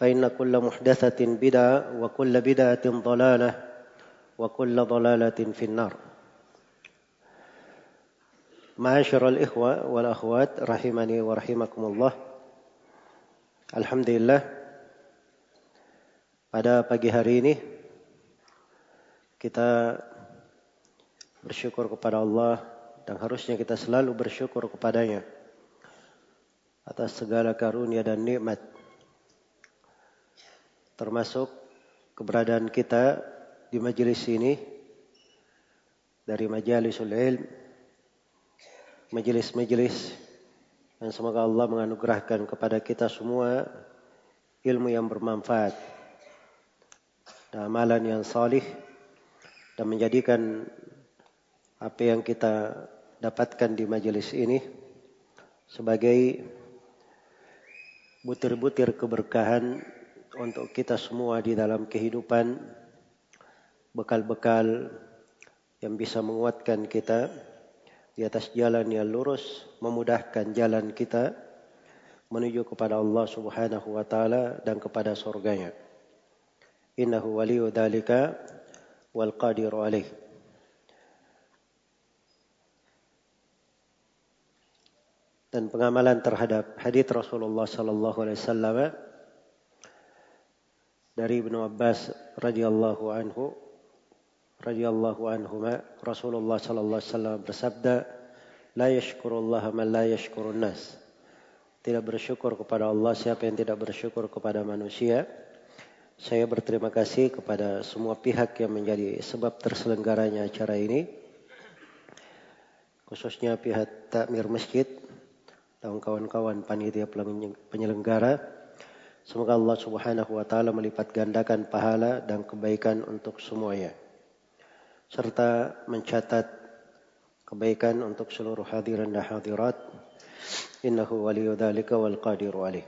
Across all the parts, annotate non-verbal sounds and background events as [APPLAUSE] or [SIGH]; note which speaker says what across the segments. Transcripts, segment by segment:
Speaker 1: فإن كل محدثة بدعة وكل بدعة ضلالة وكل ضلالة في النار معاشر الإخوة والأخوات رحمني ورحمكم الله Alhamdulillah pada pagi hari ini kita bersyukur kepada Allah dan harusnya kita selalu bersyukur kepadanya atas segala karunia dan nikmat termasuk keberadaan kita di majelis ini dari majalisul ilm majelis-majelis dan semoga Allah menganugerahkan kepada kita semua ilmu yang bermanfaat dan amalan yang salih dan menjadikan apa yang kita dapatkan di majelis ini sebagai butir-butir keberkahan untuk kita semua di dalam kehidupan bekal-bekal yang bisa menguatkan kita di atas jalan yang lurus, memudahkan jalan kita menuju kepada Allah Subhanahu wa taala dan kepada surganya. Innahu waliyu dzalika wal qadiru alaih. Dan pengamalan terhadap hadis Rasulullah sallallahu alaihi wasallam dari Ibnu Abbas radhiyallahu anhu radhiyallahu anhuma Rasulullah sallallahu alaihi wasallam bersabda la yashkurullaha man la yashkurun nas. Tidak bersyukur kepada Allah siapa yang tidak bersyukur kepada manusia saya berterima kasih kepada semua pihak yang menjadi sebab terselenggaranya acara ini khususnya pihak takmir masjid dan kawan-kawan panitia penyelenggara Semoga Allah Subhanahu wa taala melipat gandakan pahala dan kebaikan untuk semuanya. Serta mencatat kebaikan untuk seluruh hadirin dan hadirat. Innahu waliyu dzalika wal qadiru alaih.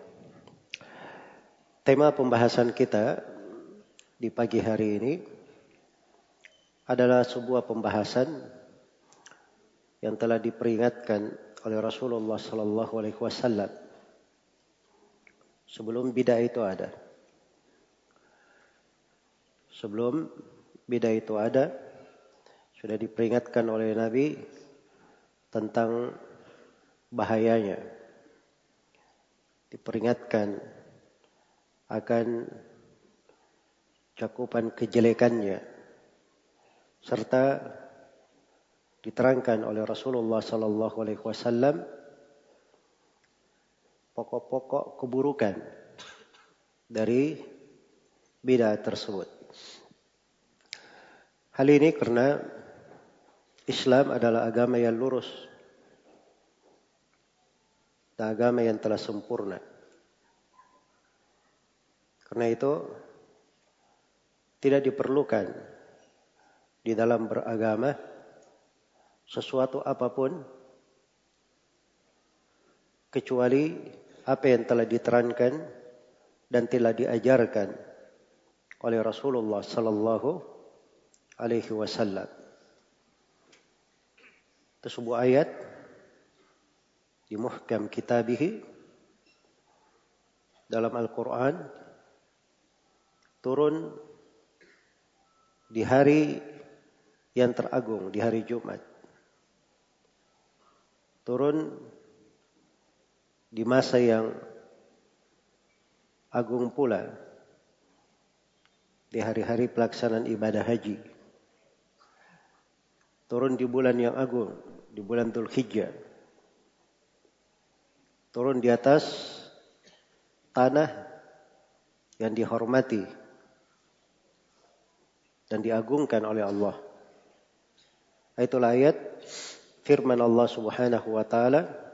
Speaker 1: Tema pembahasan kita di pagi hari ini adalah sebuah pembahasan yang telah diperingatkan oleh Rasulullah sallallahu alaihi wasallam Sebelum bidah itu ada. Sebelum bidah itu ada, sudah diperingatkan oleh Nabi tentang bahayanya. Diperingatkan akan cakupan kejelekannya serta diterangkan oleh Rasulullah sallallahu alaihi wasallam pokok-pokok keburukan dari bidah tersebut. Hal ini karena Islam adalah agama yang lurus dan agama yang telah sempurna. Karena itu tidak diperlukan di dalam beragama sesuatu apa pun kecuali apa yang telah diterangkan dan telah diajarkan oleh Rasulullah sallallahu alaihi wasallam. Itu sebuah ayat di muhkam kitabihi dalam Al-Quran turun di hari yang teragung, di hari Jumat. Turun di masa yang agung pula di hari-hari pelaksanaan ibadah haji. Turun di bulan yang agung, di bulan Dhul Hijjah. Turun di atas tanah yang dihormati dan diagungkan oleh Allah. Itulah ayat firman Allah Subhanahu wa taala,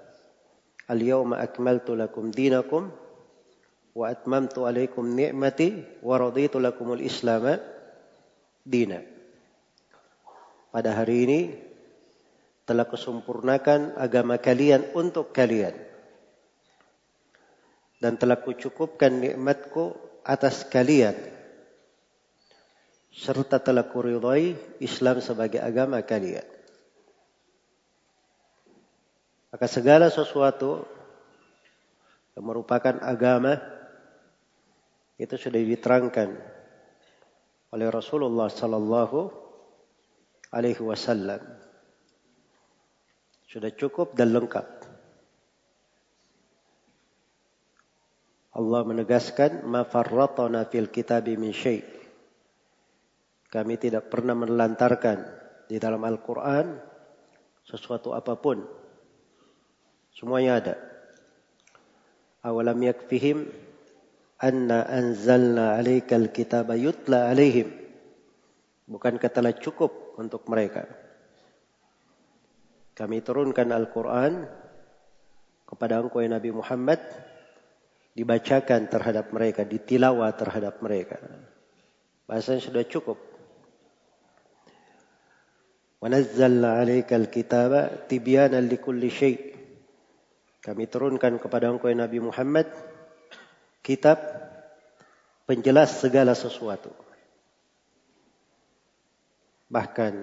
Speaker 1: "Al-yawma akmaltu lakum dinakum wa atmamtu alaikum ni'mati wa raditu lakumul Islam dina." Pada hari ini telah kusempurnakan agama kalian untuk kalian dan telah kucukupkan nikmatku atas kalian serta telah kuridai Islam sebagai agama kalian. Maka segala sesuatu yang merupakan agama itu sudah diterangkan oleh Rasulullah sallallahu alaihi wasallam. Sudah cukup dan lengkap. Allah menegaskan ma farratna fil kitabi min syai. Kami tidak pernah menelantarkan di dalam Al-Qur'an sesuatu apa pun. Semuanya ada. Awalam yakfihim anna anzalna alaikal kitaba yutla alaihim. Bukan telah cukup untuk mereka. Kami turunkan Al-Quran kepada engkau ya Nabi Muhammad dibacakan terhadap mereka, ditilawa terhadap mereka. Bahasanya sudah cukup. Wanazzalna alaikal kitaba tibyana likulli syai' Kami turunkan kepada engkau ya Nabi Muhammad kitab penjelas segala sesuatu. Bahkan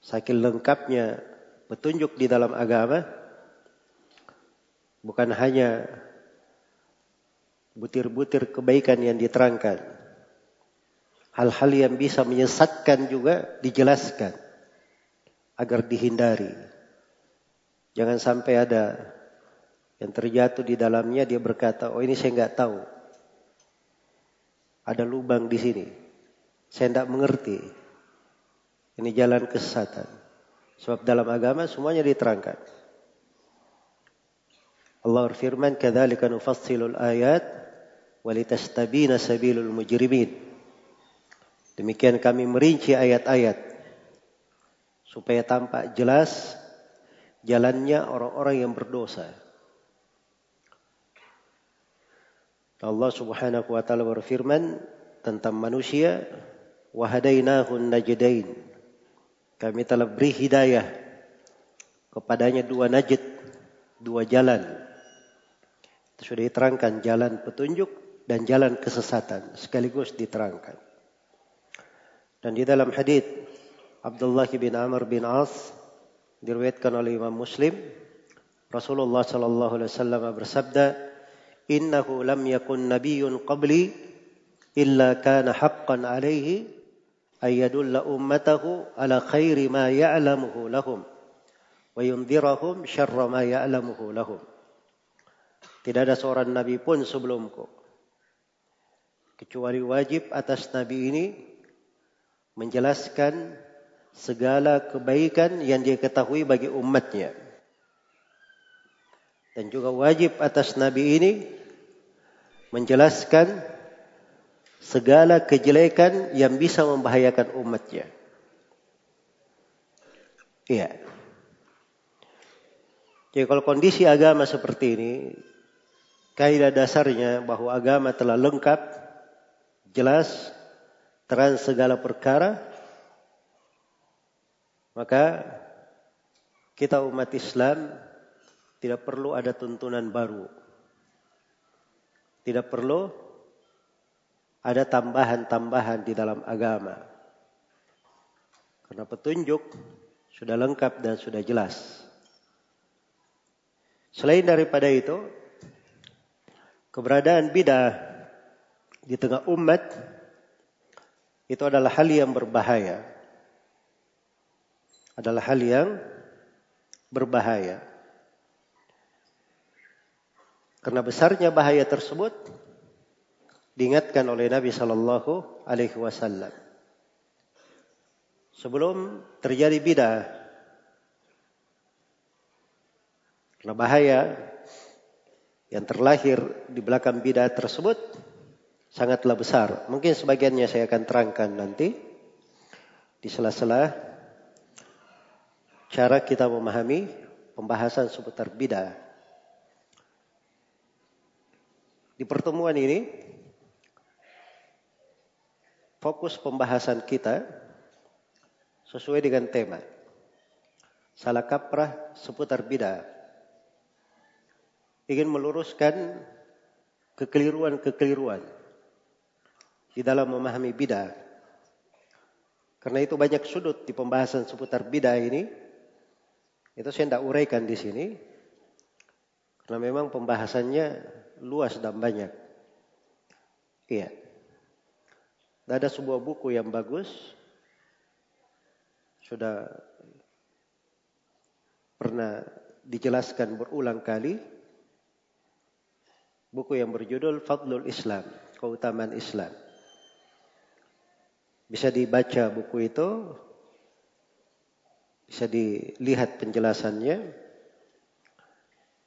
Speaker 1: saking lengkapnya petunjuk di dalam agama bukan hanya butir-butir kebaikan yang diterangkan. Hal-hal yang bisa menyesatkan juga dijelaskan agar dihindari. Jangan sampai ada yang terjatuh di dalamnya dia berkata, oh ini saya nggak tahu. Ada lubang di sini. Saya tidak mengerti. Ini jalan kesesatan. Sebab dalam agama semuanya diterangkan. Allah berfirman, "Kadzalika nufassilul ayat walitastabina sabilul mujrimin. Demikian kami merinci ayat-ayat supaya tampak jelas jalannya orang-orang yang berdosa. Allah Subhanahu wa taala berfirman tentang manusia wahadainahu najdain. Kami telah beri hidayah kepadanya dua najd, dua jalan. Itu sudah diterangkan jalan petunjuk dan jalan kesesatan sekaligus diterangkan. Dan di dalam hadis Abdullah bin Amr bin As diriwayatkan oleh Imam Muslim Rasulullah sallallahu alaihi wasallam bersabda innahu lam yakun nabiyyun qabli illa kana haqqan alaihi ay yadulla ummatahu ala khairi ma ya'lamuhu lahum wa yundhirahum syarra ma ya'lamuhu lahum. Tidak ada seorang nabi pun sebelumku kecuali wajib atas nabi ini menjelaskan segala kebaikan yang dia ketahui bagi umatnya. Dan juga wajib atas nabi ini menjelaskan segala kejelekan yang bisa membahayakan umatnya. Iya. Jadi kalau kondisi agama seperti ini, kaidah dasarnya bahwa agama telah lengkap jelas, terang segala perkara, maka kita umat Islam tidak perlu ada tuntunan baru. Tidak perlu ada tambahan-tambahan di dalam agama. Karena petunjuk sudah lengkap dan sudah jelas. Selain daripada itu, keberadaan bidah di tengah umat itu adalah hal yang berbahaya. Adalah hal yang berbahaya. Karena besarnya bahaya tersebut diingatkan oleh Nabi Shallallahu Alaihi Wasallam. Sebelum terjadi bidah, karena bahaya yang terlahir di belakang bidah tersebut sangatlah besar. Mungkin sebagiannya saya akan terangkan nanti di sela-sela cara kita memahami pembahasan seputar bidah. Di pertemuan ini, fokus pembahasan kita sesuai dengan tema. Salah kaprah seputar bidah. Ingin meluruskan kekeliruan-kekeliruan di dalam memahami bidah. Karena itu banyak sudut di pembahasan seputar bidah ini. Itu saya tidak uraikan di sini. Karena memang pembahasannya luas dan banyak. Iya. Ada sebuah buku yang bagus. Sudah pernah dijelaskan berulang kali. Buku yang berjudul Fadlul Islam, keutamaan Islam. Bisa dibaca buku itu, bisa dilihat penjelasannya.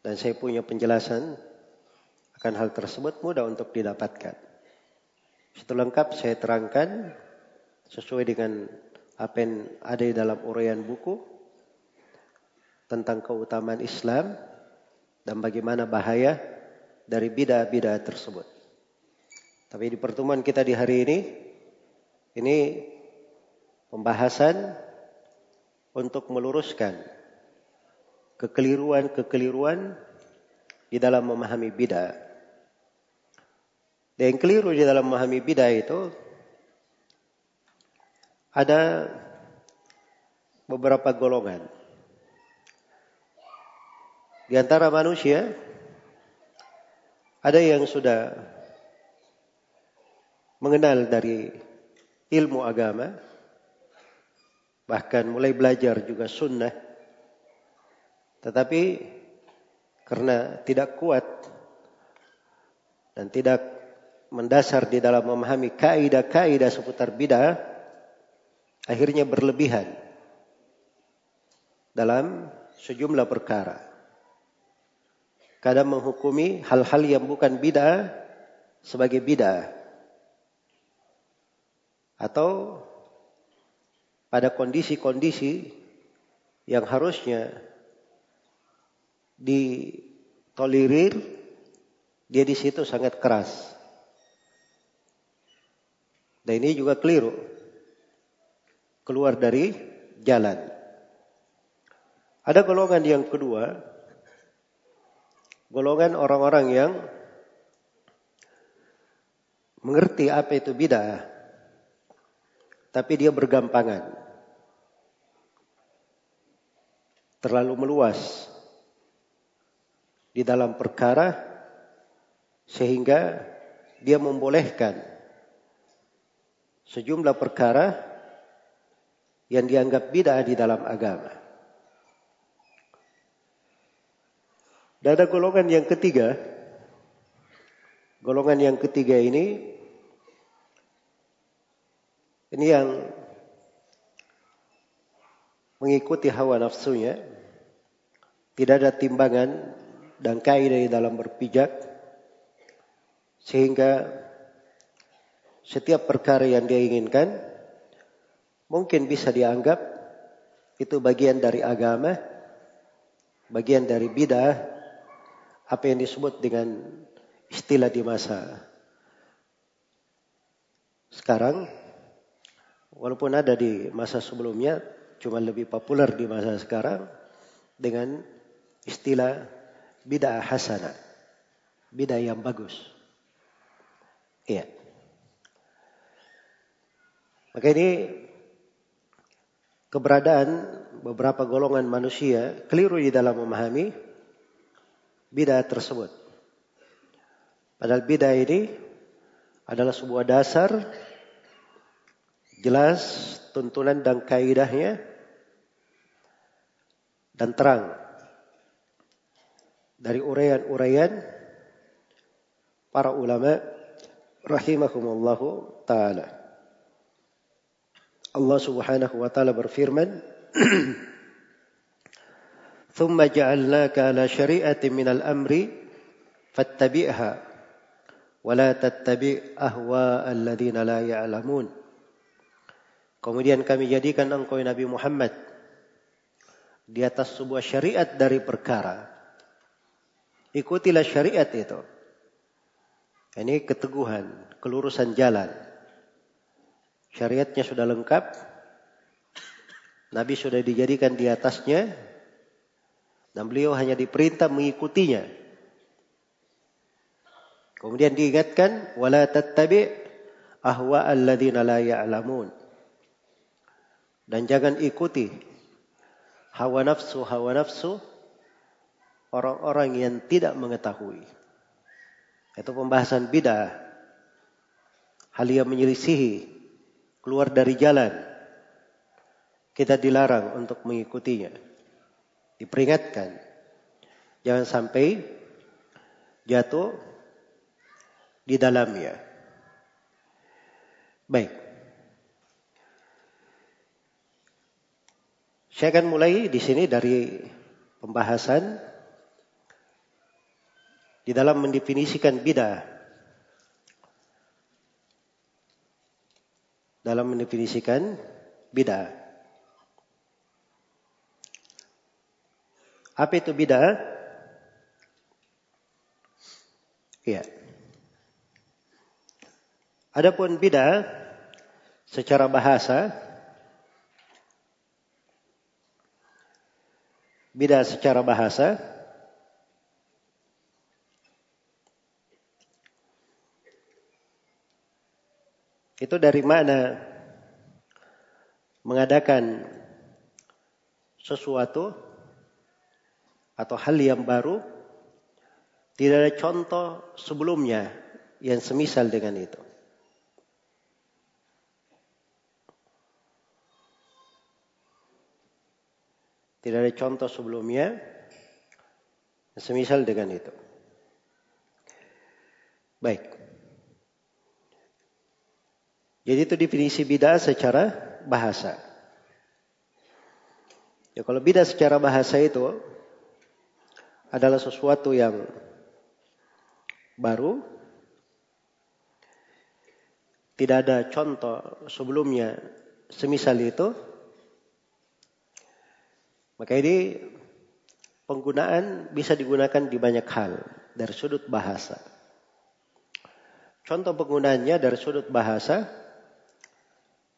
Speaker 1: Dan saya punya penjelasan akan hal tersebut mudah untuk didapatkan. Itu lengkap saya terangkan sesuai dengan apa yang ada di dalam uraian buku tentang keutamaan Islam dan bagaimana bahaya dari bidah-bidah tersebut. Tapi di pertemuan kita di hari ini, ini pembahasan untuk meluruskan kekeliruan-kekeliruan di dalam memahami bidah. Dan yang keliru di dalam memahami bidah itu ada beberapa golongan. Di antara manusia ada yang sudah mengenal dari ilmu agama, bahkan mulai belajar juga sunnah, tetapi karena tidak kuat dan tidak mendasar di dalam memahami kaidah-kaidah seputar bidah, akhirnya berlebihan dalam sejumlah perkara. Kadang menghukumi hal-hal yang bukan bidah sebagai bidah. Atau pada kondisi-kondisi yang harusnya ditolerir, dia di situ sangat keras. Dan ini juga keliru. Keluar dari jalan. Ada golongan yang kedua, golongan orang-orang yang mengerti apa itu bidah, tapi dia bergampangan. Terlalu meluas di dalam perkara sehingga dia membolehkan sejumlah perkara yang dianggap bid'ah di dalam agama. Dan ada golongan yang ketiga. Golongan yang ketiga ini ini yang mengikuti hawa nafsunya, tidak ada timbangan dan kaidah dalam berpijak sehingga setiap perkara yang dia inginkan mungkin bisa dianggap itu bagian dari agama, bagian dari bidah, apa yang disebut dengan istilah di masa sekarang, walaupun ada di masa sebelumnya, cuma lebih populer di masa sekarang dengan istilah bid'ah hasanah. Bid'ah yang bagus. Iya. Maka ini keberadaan beberapa golongan manusia keliru di dalam memahami bidah tersebut. Padahal bidah ini adalah sebuah dasar jelas tuntunan dan kaidahnya dan terang dari uraian-uraian para ulama rahimahumullahu taala. Allah Subhanahu wa taala berfirman ثم جعلناك على شريعة من الأمر فاتبعها ولا تتبع أهواء الذين لا يعلمون Kemudian kami jadikan engkau Nabi Muhammad di atas sebuah syariat dari perkara. Ikutilah syariat itu. Ini keteguhan, kelurusan jalan. Syariatnya sudah lengkap. Nabi sudah dijadikan di atasnya. Dan beliau hanya diperintah mengikutinya. Kemudian diingatkan. Wala tattabi' ahwa alladhina la ya'lamun. Dan jangan ikuti hawa nafsu hawa nafsu orang-orang yang tidak mengetahui. Itu pembahasan bidah. Hal yang menyelisihi keluar dari jalan. Kita dilarang untuk mengikutinya. Diperingatkan. Jangan sampai jatuh di dalamnya. Baik. Saya akan mulai di sini dari pembahasan di dalam mendefinisikan bidah. Dalam mendefinisikan bidah. Apa itu bidah? Iya. Adapun bidah secara bahasa Bidah secara bahasa itu dari mana mengadakan sesuatu atau hal yang baru tidak ada contoh sebelumnya yang semisal dengan itu. Tidak ada contoh sebelumnya semisal dengan itu. Baik. Jadi itu definisi bidah secara bahasa. Ya kalau bidah secara bahasa itu adalah sesuatu yang baru, tidak ada contoh sebelumnya semisal itu, maka ini penggunaan bisa digunakan di banyak hal dari sudut bahasa. Contoh penggunaannya dari sudut bahasa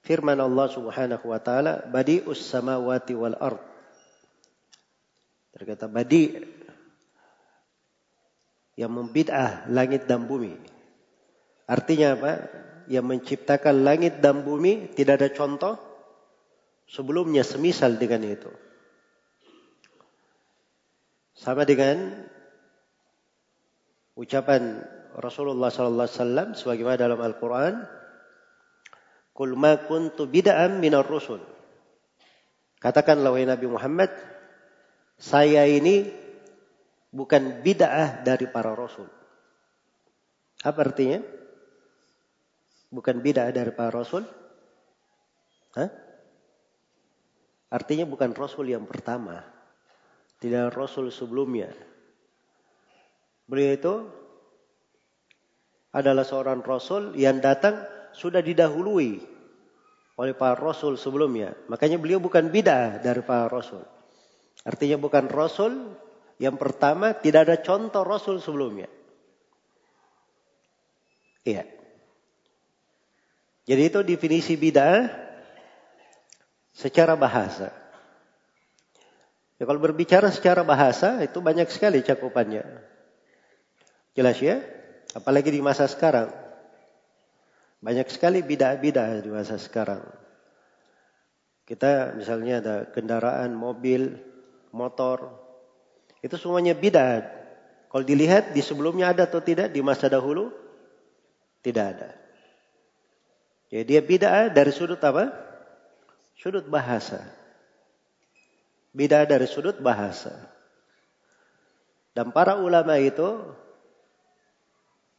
Speaker 1: firman Allah Subhanahu wa taala badi'us samawati wal ard. Terkata badi yang membid'ah langit dan bumi. Artinya apa? Yang menciptakan langit dan bumi tidak ada contoh sebelumnya semisal dengan itu. Sama dengan ucapan Rasulullah sallallahu alaihi wasallam sebagaimana dalam Al-Qur'an, "Qul ma kuntu bid'an minar rusul." Katakanlah wahai Nabi Muhammad, saya ini bukan bid'ah dari para rasul. Apa artinya? Bukan bid'ah dari para rasul? Hah? Artinya bukan rasul yang pertama. Tidak Rasul sebelumnya. Beliau itu adalah seorang Rasul yang datang sudah didahului oleh para Rasul sebelumnya. Makanya beliau bukan bid'ah dari para Rasul. Artinya bukan Rasul yang pertama tidak ada contoh Rasul sebelumnya. Iya. Jadi itu definisi bid'ah secara bahasa. Ya, kalau berbicara secara bahasa itu banyak sekali cakupannya. Jelas ya? Apalagi di masa sekarang. Banyak sekali bidah-bidah di masa sekarang. Kita misalnya ada kendaraan, mobil, motor. Itu semuanya bidah. Kalau dilihat di sebelumnya ada atau tidak di masa dahulu? Tidak ada. Jadi dia bid'ah dari sudut apa? Sudut bahasa. Bid'ah dari sudut bahasa. Dan para ulama itu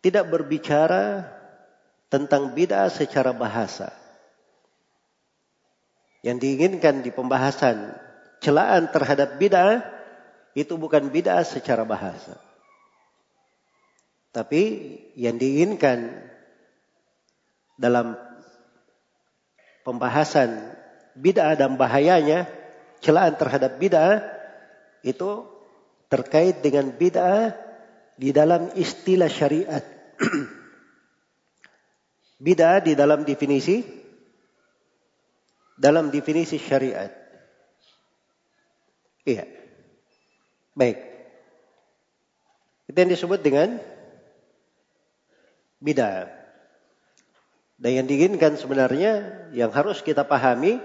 Speaker 1: tidak berbicara tentang bid'ah secara bahasa. Yang diinginkan di pembahasan celaan terhadap bid'ah itu bukan bid'ah secara bahasa. Tapi yang diinginkan dalam pembahasan bid'ah dan bahayanya, celaan terhadap bid'ah itu terkait dengan bid'ah di dalam istilah syariat. [CLEARS THROAT] bid'ah di dalam definisi dalam definisi syariat. Iya. Baik. Itu yang disebut dengan bid'ah. Dan yang diinginkan sebenarnya yang harus kita pahami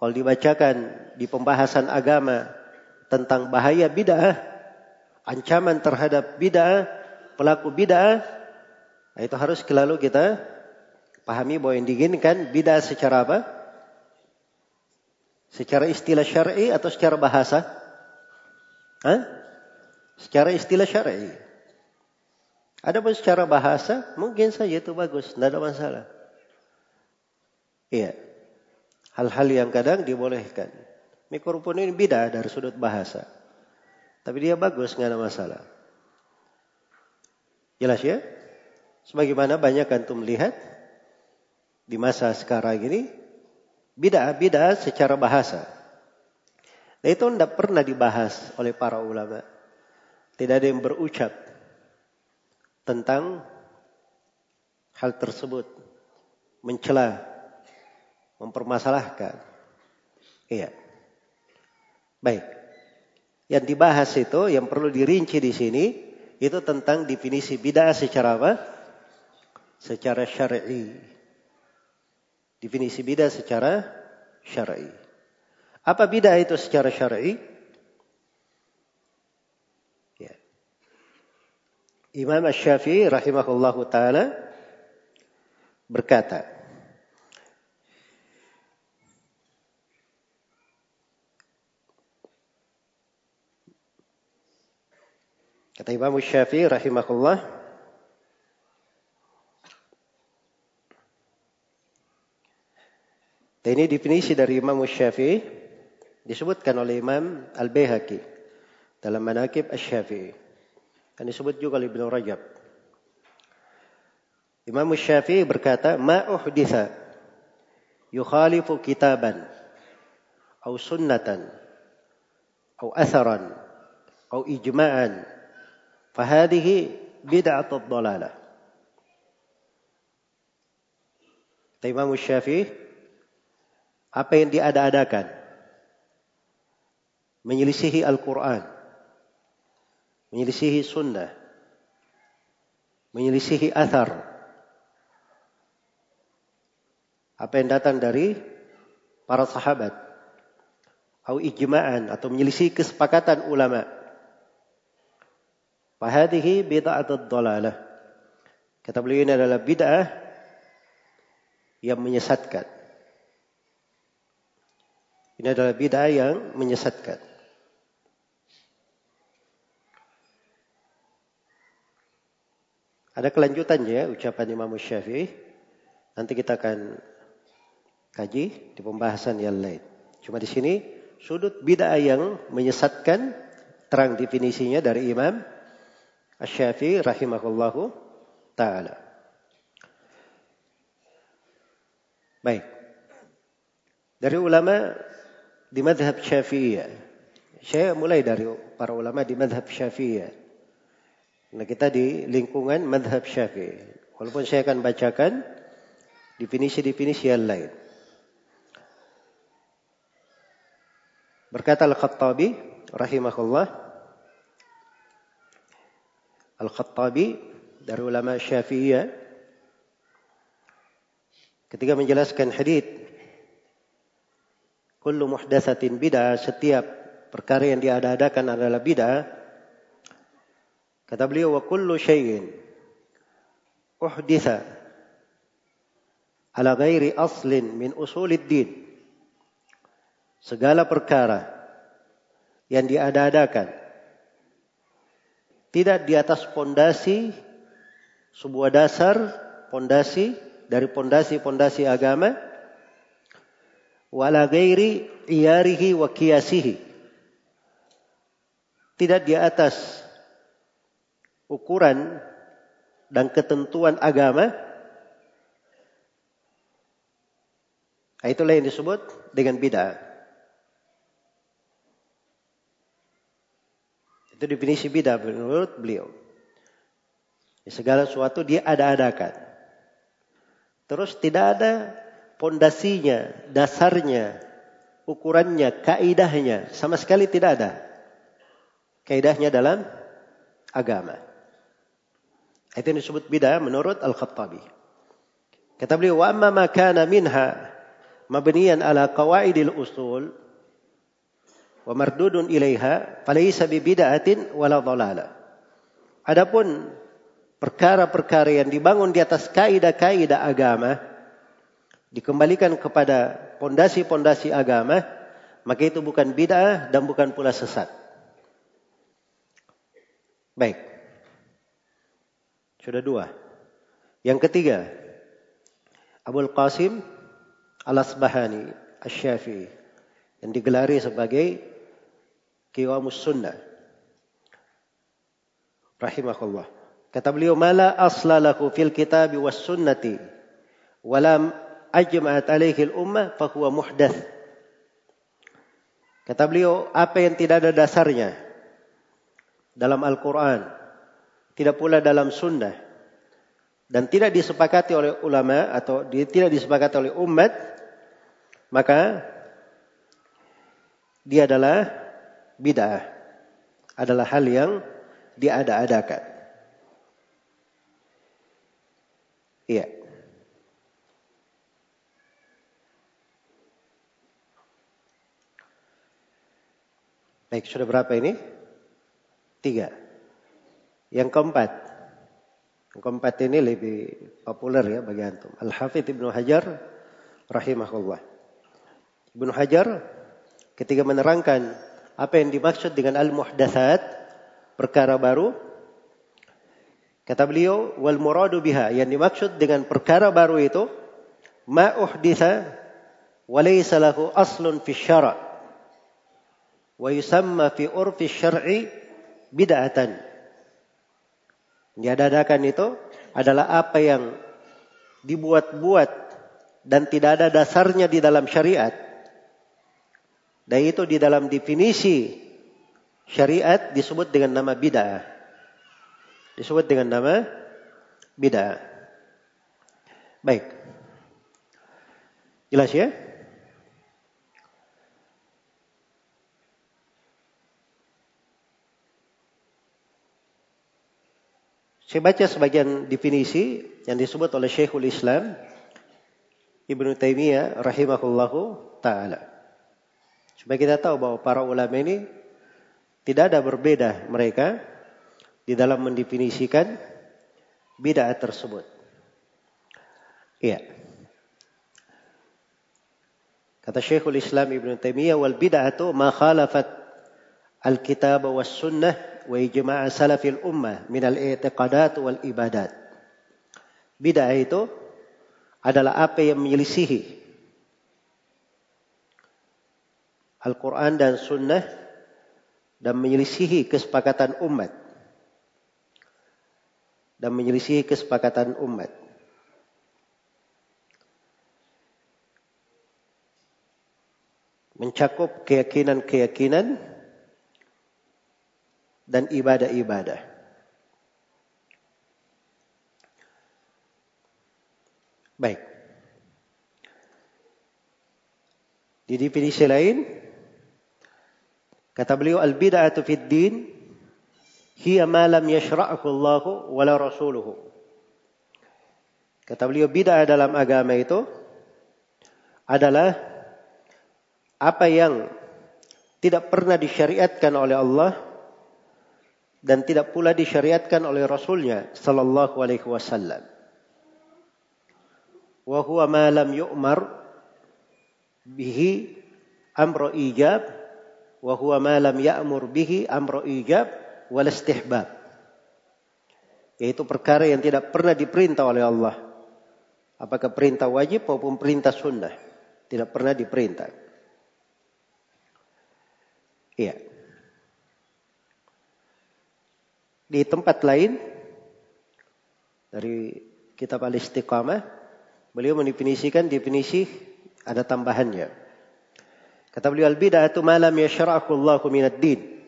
Speaker 1: kalau dibacakan di pembahasan agama tentang bahaya bid'ah, ancaman terhadap bid'ah, pelaku bid'ah, nah itu harus selalu kita pahami bahwa yang diinginkan bid'ah secara apa? Secara istilah syar'i atau secara bahasa? Hah? Secara istilah syar'i. Adapun secara bahasa mungkin saja itu bagus, tidak ada masalah. Iya. Hal-hal yang kadang dibolehkan. Mikrofon ini beda dari sudut bahasa. Tapi dia bagus, nggak ada masalah. Jelas ya? Sebagaimana banyak antum melihat di masa sekarang ini beda-beda secara bahasa. Nah itu tidak pernah dibahas oleh para ulama. Tidak ada yang berucap tentang hal tersebut, mencela, mempermasalahkan. Iya. Baik. Yang dibahas itu, yang perlu dirinci di sini, itu tentang definisi bid'ah secara apa? Secara syar'i. Definisi bid'ah secara syar'i. Apa bid'ah itu secara syar'i? Imam Syafi'i rahimahullahu taala berkata, Kata Imam Syafi'i rahimahullah Dan ini definisi dari Imam Syafi'i disebutkan oleh Imam Al-Baihaqi dalam Manaqib Asy-Syafi'i. Dan disebut juga oleh Ibnu Rajab. Imam Syafi'i berkata, "Ma uhditha yukhalifu kitaban atau sunnatan atau atharan atau ijma'an fahadihi bid'atul dalalah." Imam Syafi'i apa yang diada-adakan menyelisihi Al-Quran menyelisihi sunnah, menyelisihi athar. Apa yang datang dari para sahabat. Atau ijma'an atau menyelisihi kesepakatan ulama. Fahadihi bid'atul dalalah. Kata beliau ini adalah bid'ah yang menyesatkan. Ini adalah bid'ah yang menyesatkan. Ada kelanjutannya ucapan Imam Syafi'i. Nanti kita akan kaji di pembahasan yang lain. Cuma di sini sudut bid'ah yang menyesatkan terang definisinya dari Imam Asy-Syafi'i rahimahullahu taala. Baik. Dari ulama di madhab Syafi'iyah. Saya mulai dari para ulama di madhab Syafi'iyah. Nah kita di lingkungan madhab syafi'i. Walaupun saya akan bacakan definisi-definisi yang lain. Berkata Al-Khattabi rahimahullah. Al-Khattabi dari ulama syafi'iyah. ketika menjelaskan hadith kullu muhdatsatin bid'ah setiap perkara yang diada-adakan adalah bid'ah kata beliau wa kullu syai'in uhditha ala ghairi aslin min usulid din segala perkara yang diada-adakan tidak di atas pondasi sebuah dasar pondasi dari pondasi-pondasi agama wala ghairi iyarihi wa qiyasihi. Tidak di atas ukuran dan ketentuan agama. Itulah yang disebut dengan bid'ah itu definisi bid'ah menurut beliau Segala sesuatu dia ada-adakan. Terus tidak ada pondasinya, dasarnya, ukurannya, kaidahnya. Sama sekali tidak ada. Kaidahnya dalam agama. Itu disebut bid'ah menurut Al-Khattabi. Kata beliau, "Wa amma ma kana minha mabniyan ala qawaidil usul wa mardudun ilaiha falaysa bi bid'atin wala dhalala." Adapun perkara-perkara yang dibangun di atas kaidah-kaidah agama dikembalikan kepada pondasi-pondasi agama, maka itu bukan bid'ah dan bukan pula sesat. Baik. Sudah dua. Yang ketiga, Abul Qasim Al-Asbahani Asy-Syafi'i yang digelari sebagai Qiwamus Sunnah. Rahimahullah. Kata beliau, "Mala asla lahu fil kitab was sunnati walam ajma'at alaihi al-ummah fa huwa muhdath." Kata beliau, apa yang tidak ada dasarnya dalam Al-Quran, tidak pula dalam sunnah, dan tidak disepakati oleh ulama atau tidak disepakati oleh umat, maka dia adalah bid'ah. Adalah hal yang diada-adakan. Iya. Baik, sudah berapa ini? Tiga. Yang keempat. Yang keempat ini lebih populer ya bagi antum. Al-Hafidh Ibnu Hajar rahimahullah. Ibnu Hajar ketika menerangkan apa yang dimaksud dengan al-muhdatsat, perkara baru, Kata beliau, wal muradu biha yang dimaksud dengan perkara baru itu ma uhditha wa laysa lahu aslun fi syara' wa yusamma fi urfi syar'i bid'atan. Diadakan itu adalah apa yang dibuat-buat dan tidak ada dasarnya di dalam syariat. Dan itu di dalam definisi syariat disebut dengan nama bid'ah disebut dengan nama bid'ah. Baik. Jelas ya? Saya baca sebagian definisi yang disebut oleh Syekhul Islam Ibnu Taimiyah rahimahullahu taala. Supaya kita tahu bahwa para ulama ini tidak ada berbeda mereka di dalam mendefinisikan bid'ah tersebut. Iya. Kata Syekhul Islam Ibn Taimiyah wal bid'atu ma khalafat al-kitab was sunnah wa ijma' salafil ummah min al-i'tiqadat wal ibadat. Bid'ah itu adalah apa yang menyelisihi Al-Quran dan Sunnah dan menyelisihi kesepakatan umat dan menyelisihi kesepakatan umat. Mencakup keyakinan-keyakinan dan ibadah-ibadah. Baik. Di definisi lain, kata beliau al-bid'atu fid din hiya ma lam yashra'ahu Allah wala rasuluhu. Kata beliau bid'ah dalam agama itu adalah apa yang tidak pernah disyariatkan oleh Allah dan tidak pula disyariatkan oleh Rasulnya sallallahu alaihi wasallam. Wa huwa ma lam yu'mar bihi amru ijab wa huwa ma lam ya'mur bihi amru ijab wal istihbab. Yaitu perkara yang tidak pernah diperintah oleh Allah. Apakah perintah wajib maupun perintah sunnah. Tidak pernah diperintah. Iya. Di tempat lain dari kitab Al-Istiqamah beliau mendefinisikan definisi ada tambahannya. Kata beliau al-bid'atu ma lam yashra'ahu Allahu minad din.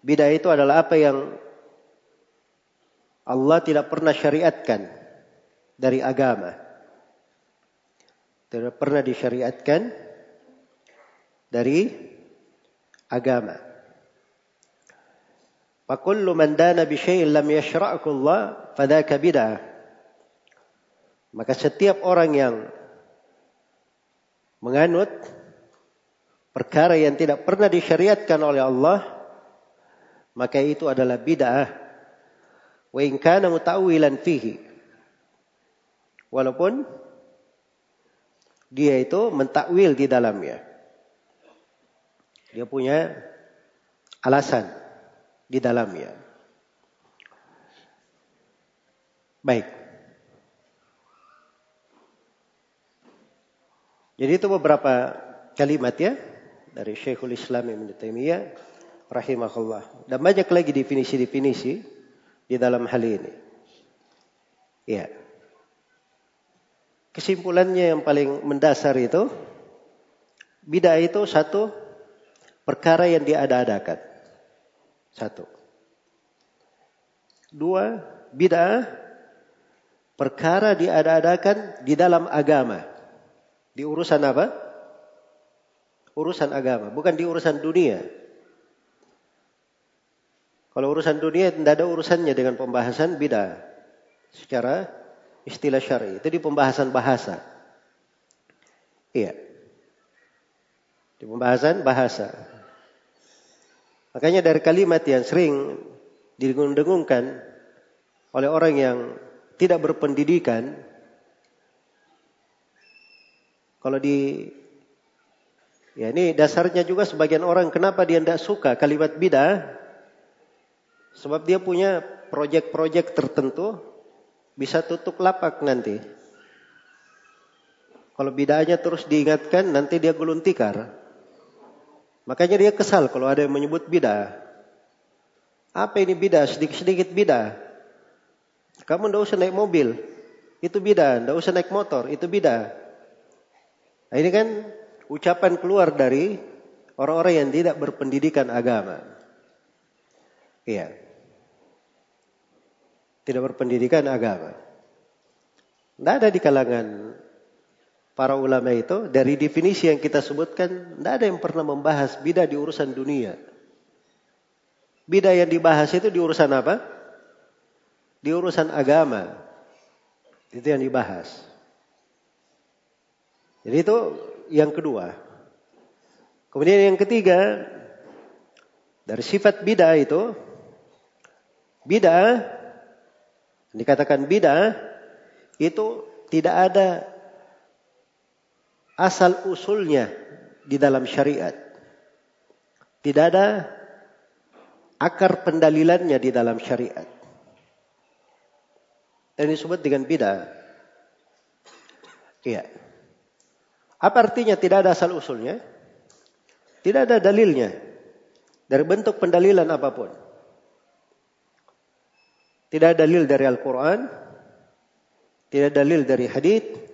Speaker 1: Bid'ah itu adalah apa yang Allah tidak pernah syariatkan dari agama. Tidak pernah disyariatkan dari agama. Fakullu man dana bi syai'in lam yashra'ku Allah fadaka bid'ah. Maka setiap orang yang menganut perkara yang tidak pernah disyariatkan oleh Allah maka itu adalah bid'ah wa in kana muta'wilan fihi walaupun dia itu mentakwil di dalamnya dia punya alasan di dalamnya. Baik. Jadi itu beberapa kalimat ya dari Syekhul Islam Ibn Taimiyah rahimahullah. Dan banyak lagi definisi-definisi di dalam hal ini. Ya. Kesimpulannya yang paling mendasar itu bidah itu satu perkara yang diada-adakan. Satu. Dua, bid'ah perkara diada-adakan di dalam agama. Di urusan apa? Urusan agama, bukan di urusan dunia. Kalau urusan dunia tidak ada urusannya dengan pembahasan bid'ah secara istilah syar'i. Itu di pembahasan bahasa. Iya. Di pembahasan bahasa. Makanya dari kalimat yang sering didengung-dengungkan oleh orang yang tidak berpendidikan, kalau di ya ini dasarnya juga sebagian orang kenapa dia tidak suka kalimat bidah, sebab dia punya proyek-proyek tertentu bisa tutup lapak nanti. Kalau bidahnya terus diingatkan nanti dia gulung tikar. Makanya dia kesal kalau ada yang menyebut bidah. Apa ini bidah? Sedikit-sedikit bidah. Kamu tidak usah naik mobil. Itu bidah. Tidak usah naik motor. Itu bidah. Nah, ini kan ucapan keluar dari orang-orang yang tidak berpendidikan agama. Iya. Tidak berpendidikan agama. Tidak ada di kalangan para ulama itu dari definisi yang kita sebutkan tidak ada yang pernah membahas bidah di urusan dunia. Bidah yang dibahas itu di urusan apa? Di urusan agama. Itu yang dibahas. Jadi itu yang kedua. Kemudian yang ketiga dari sifat bidah itu bidah dikatakan bidah itu tidak ada asal usulnya di dalam syariat. Tidak ada akar pendalilannya di dalam syariat. Dan disebut dengan bidah. Iya. Apa artinya tidak ada asal usulnya? Tidak ada dalilnya. Dari bentuk pendalilan apa pun. Tidak ada dalil dari Al-Quran. Tidak ada dalil dari hadith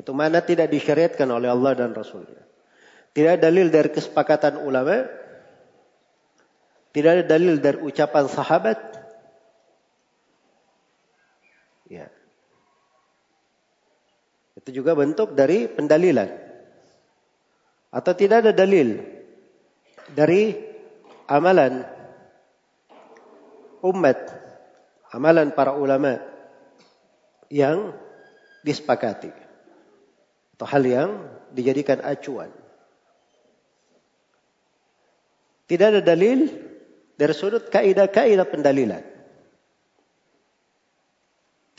Speaker 1: itu mana tidak disyariatkan oleh Allah dan Rasulnya. Tidak ada dalil dari kesepakatan ulama. Tidak ada dalil dari ucapan sahabat. Ya. Itu juga bentuk dari pendalilan. Atau tidak ada dalil dari amalan umat, amalan para ulama yang disepakati. Atau hal yang dijadikan acuan. Tidak ada dalil dari sudut kaidah-kaidah pendalilan.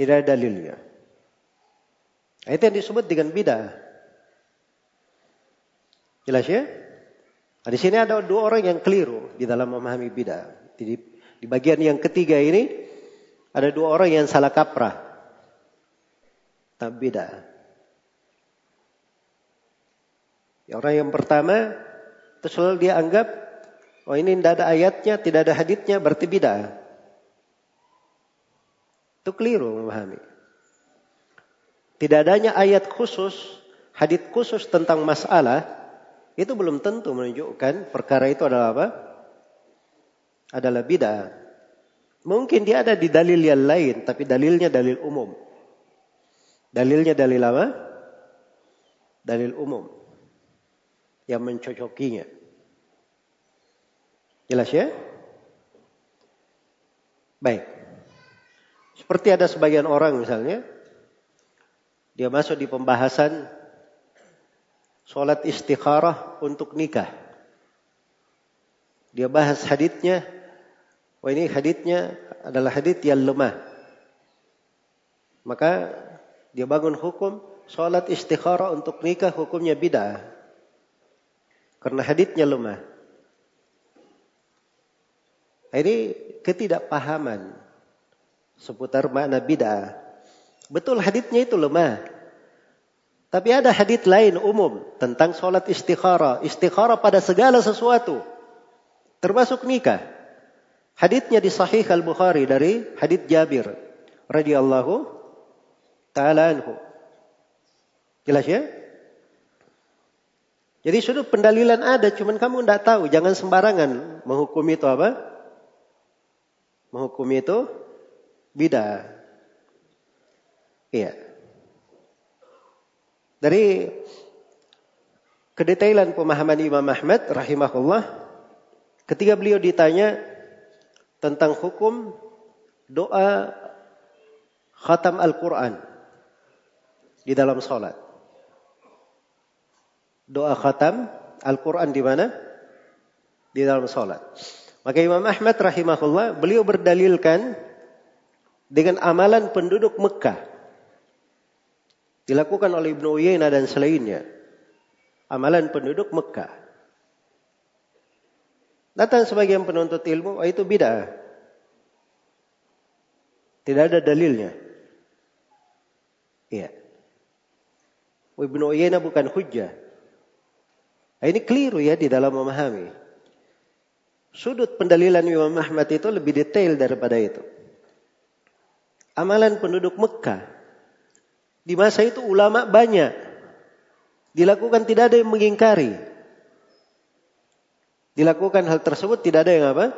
Speaker 1: Tidak ada dalilnya. Itu yang disebut dengan bidah. Jelas ya? Nah, di sini ada dua orang yang keliru di dalam memahami bidah. Di, di bagian yang ketiga ini ada dua orang yang salah kaprah. Tak bidah. Ya, orang yang pertama itu selalu dia anggap oh ini tidak ada ayatnya, tidak ada haditnya berarti bidah. Itu keliru memahami. Tidak adanya ayat khusus, hadit khusus tentang masalah, itu belum tentu menunjukkan perkara itu adalah apa? Adalah bid'ah. Mungkin dia ada di dalil yang lain, tapi dalilnya dalil umum. Dalilnya dalil apa? Dalil umum. Yang mencocokinya. Jelas ya? Baik. Seperti ada sebagian orang misalnya, dia masuk di pembahasan sholat istikharah untuk nikah. Dia bahas haditnya, wah ini haditnya adalah hadit yang lemah. Maka dia bangun hukum sholat istikharah untuk nikah hukumnya bid'ah. Karena haditnya lemah. Ini ketidakpahaman seputar makna bid'ah. Betul haditnya itu lemah. Tapi ada hadit lain umum tentang sholat istikharah. Istikharah pada segala sesuatu. Termasuk nikah. Haditnya di Sahih Al-Bukhari dari hadit Jabir radhiyallahu taala anhu. Jelas ya? Jadi sudut pendalilan ada, cuman kamu tidak tahu. Jangan sembarangan menghukum itu apa? Menghukum itu Bida. Iya. Dari kedetailan pemahaman Imam Ahmad rahimahullah ketika beliau ditanya tentang hukum doa khatam Al-Quran di dalam sholat. Doa khatam Al-Quran di mana? Di dalam sholat. Maka Imam Ahmad rahimahullah beliau berdalilkan dengan amalan penduduk Mekah. Dilakukan oleh Ibnu Uyainah dan selainnya. Amalan penduduk Mekah. Datang sebagian penuntut ilmu, oh itu bid'ah. Tidak ada dalilnya. Iya. Ibnu Uyainah bukan hujjah. Nah, ini keliru ya di dalam memahami. Sudut pendalilan Imam Ahmad itu lebih detail daripada itu amalan penduduk Mekah. Di masa itu ulama banyak. Dilakukan tidak ada yang mengingkari. Dilakukan hal tersebut tidak ada yang apa?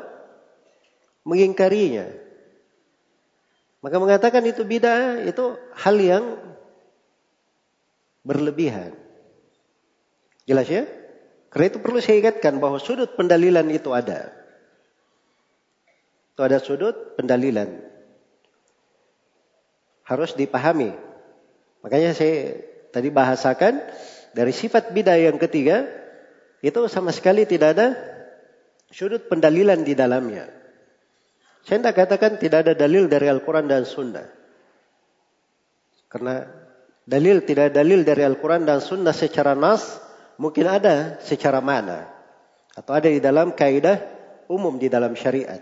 Speaker 1: Mengingkarinya. Maka mengatakan itu bid'ah itu hal yang berlebihan. Jelas ya? Karena itu perlu saya ingatkan bahwa sudut pendalilan itu ada. Itu ada sudut pendalilan harus dipahami. Makanya saya tadi bahasakan dari sifat bidah yang ketiga itu sama sekali tidak ada sudut pendalilan di dalamnya. Saya tidak katakan tidak ada dalil dari Al-Quran dan Sunnah. Karena dalil tidak ada dalil dari Al-Quran dan Sunnah secara nas mungkin ada secara mana. Atau ada di dalam kaidah umum di dalam syariat.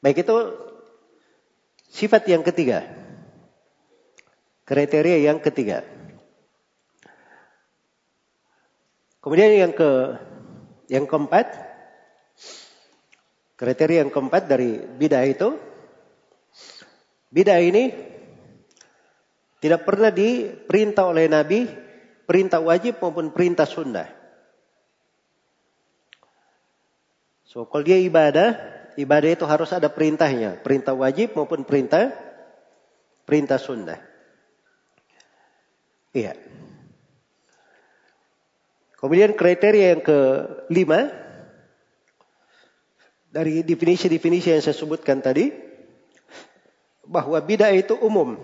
Speaker 1: Baik itu Sifat yang ketiga. Kriteria yang ketiga. Kemudian yang ke yang keempat, kriteria yang keempat dari bidah itu, bidah ini tidak pernah diperintah oleh Nabi, perintah wajib maupun perintah sunnah. So, kalau dia ibadah, ibadah itu harus ada perintahnya, perintah wajib maupun perintah perintah sunnah. Iya. Kemudian kriteria yang kelima dari definisi-definisi yang saya sebutkan tadi bahwa bidah itu umum.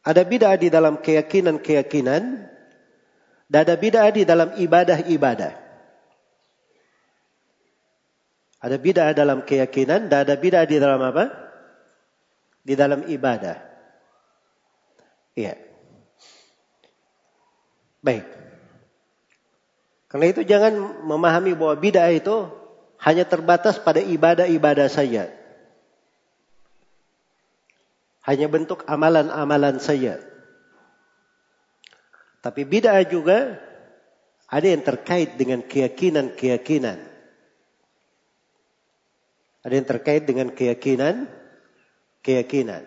Speaker 1: Ada bid'ah di dalam keyakinan-keyakinan dan ada bid'ah di dalam ibadah-ibadah. Ada bid'ah dalam keyakinan dan ada bid'ah di dalam apa? Di dalam ibadah. Iya. Baik. Karena itu jangan memahami bahwa bid'ah itu hanya terbatas pada ibadah-ibadah saja. Hanya bentuk amalan-amalan saja. Tapi bid'ah juga ada yang terkait dengan keyakinan-keyakinan. Ada yang terkait dengan keyakinan, keyakinan.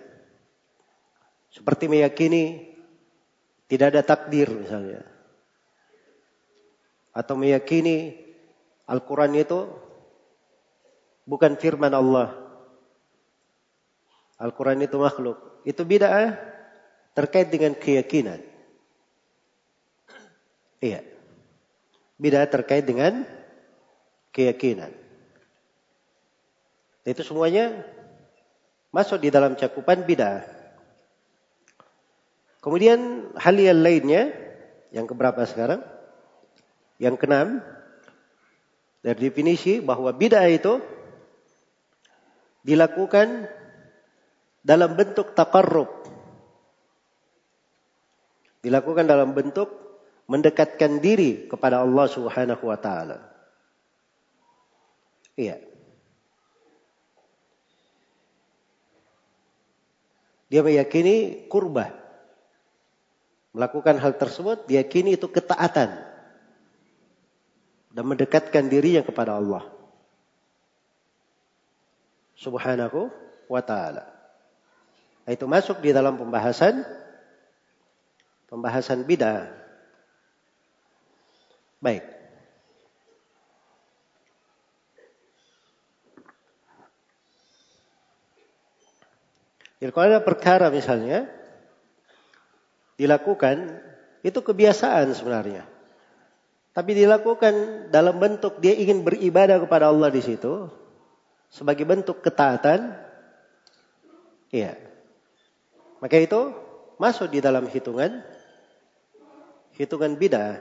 Speaker 1: Seperti meyakini tidak ada takdir misalnya. Atau meyakini Al-Quran itu bukan firman Allah. Al-Quran itu makhluk. Itu bid'ah terkait dengan keyakinan. Iya. Bid'ah terkait dengan keyakinan. Itu semuanya masuk di dalam cakupan bid'ah. Kemudian hal yang lainnya, yang keberapa sekarang? Yang keenam, dari definisi bahwa bid'ah itu dilakukan dalam bentuk takarrub. Dilakukan dalam bentuk mendekatkan diri kepada Allah Subhanahu wa taala. Iya. Dia meyakini kurbah. Melakukan hal tersebut, diyakini itu ketaatan dan mendekatkan dirinya kepada Allah subhanahu wa ta'ala. Itu masuk di dalam pembahasan pembahasan bidah. Baik. Jadi kalau ada perkara misalnya dilakukan itu kebiasaan sebenarnya. Tapi dilakukan dalam bentuk dia ingin beribadah kepada Allah di situ sebagai bentuk ketaatan. Iya. Maka itu masuk di dalam hitungan hitungan bidah.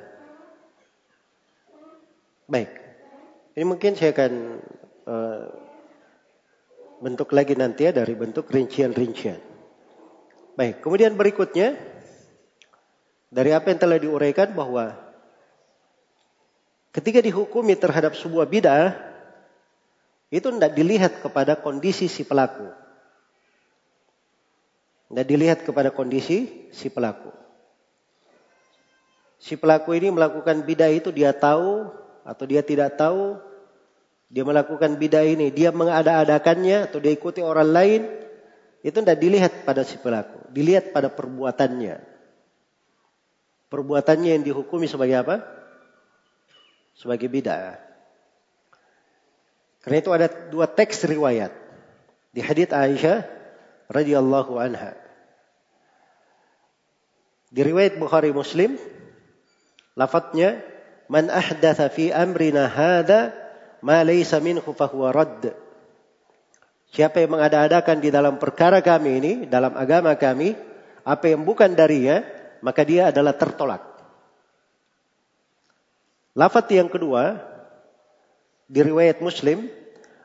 Speaker 1: Baik. Ini mungkin saya akan uh, bentuk lagi nanti ya dari bentuk rincian-rincian. Baik, kemudian berikutnya dari apa yang telah diuraikan bahwa Ketika dihukumi terhadap sebuah bid'ah, itu tidak dilihat kepada kondisi si pelaku. Tidak dilihat kepada kondisi si pelaku. Si pelaku ini melakukan bid'ah itu dia tahu atau dia tidak tahu. Dia melakukan bid'ah ini, dia mengada-adakannya atau dia ikuti orang lain. Itu tidak dilihat pada si pelaku. Dilihat pada perbuatannya. Perbuatannya yang dihukumi sebagai apa? sebagai bid'ah. Karena itu ada dua teks riwayat di hadits Aisyah radhiyallahu anha. Di riwayat Bukhari Muslim lafadznya man ahdatha fi amrina hadza ma laysa minhu fahuwa radd. Siapa yang mengada-adakan di dalam perkara kami ini, dalam agama kami, apa yang bukan darinya, maka dia adalah tertolak. Lafat yang kedua di riwayat Muslim,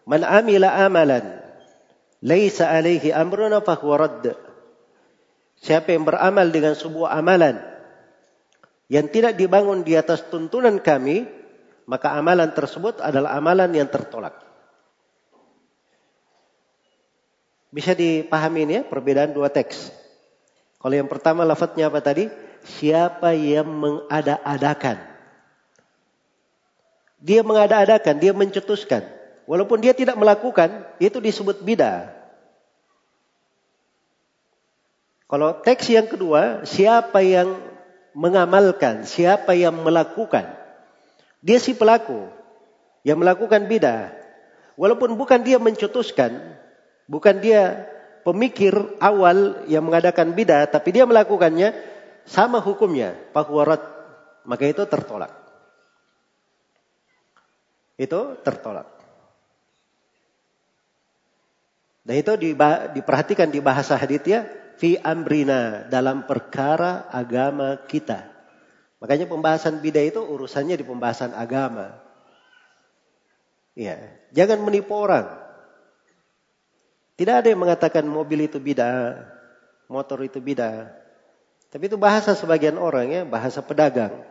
Speaker 1: "Man amila amalan laisa alaihi amruna fahuwa radd." Siapa yang beramal dengan sebuah amalan yang tidak dibangun di atas tuntunan kami, maka amalan tersebut adalah amalan yang tertolak. Bisa dipahami ini ya perbedaan dua teks. Kalau yang pertama lafadznya apa tadi? Siapa yang mengada-adakan dia mengada-adakan, dia mencetuskan. Walaupun dia tidak melakukan, itu disebut bidah. Kalau teks yang kedua, siapa yang mengamalkan, siapa yang melakukan. Dia si pelaku yang melakukan bidah. Walaupun bukan dia mencetuskan, bukan dia pemikir awal yang mengadakan bidah, tapi dia melakukannya sama hukumnya, pakwarat, maka itu tertolak itu tertolak. Dan itu diperhatikan di bahasa hadithnya fi amrina dalam perkara agama kita. Makanya pembahasan bidah itu urusannya di pembahasan agama. Ya, jangan menipu orang. Tidak ada yang mengatakan mobil itu bidah, motor itu bidah. Tapi itu bahasa sebagian orang ya, bahasa pedagang.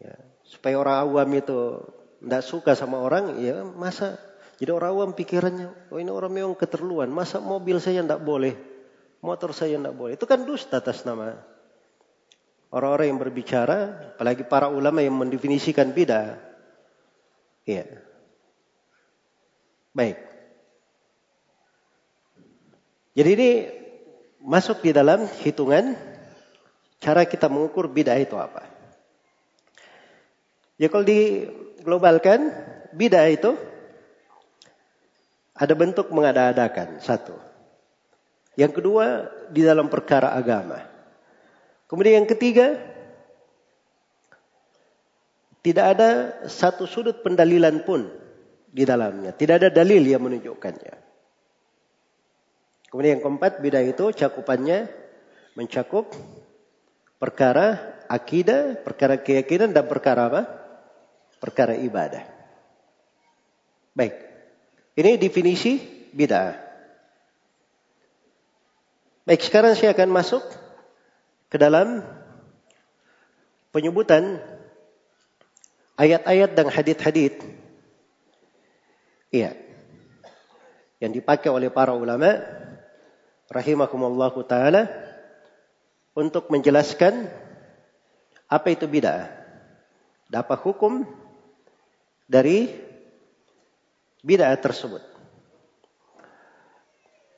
Speaker 1: Ya, supaya orang awam itu tidak suka sama orang, ya masa jadi orang awam pikirannya, oh ini orang memang keterluan, masa mobil saya tidak boleh, motor saya tidak boleh. Itu kan dusta atas nama orang-orang yang berbicara, apalagi para ulama yang mendefinisikan beda. Iya. Baik. Jadi ini masuk di dalam hitungan cara kita mengukur bid'ah itu apa. Ya kalau diglobalkan, bid'ah itu ada bentuk mengada-adakan, satu. Yang kedua, di dalam perkara agama. Kemudian yang ketiga, tidak ada satu sudut pendalilan pun di dalamnya. Tidak ada dalil yang menunjukkannya. Kemudian yang keempat, bid'ah itu cakupannya mencakup perkara akidah, perkara keyakinan dan perkara apa? Perkara ibadah. Baik. Ini definisi bid'ah. Baik, sekarang saya akan masuk ke dalam penyebutan ayat-ayat dan hadith-hadith. Iya. Yang dipakai oleh para ulama rahimakumullah taala untuk menjelaskan apa itu bid'ah. Dapat hukum dari bid'ah tersebut.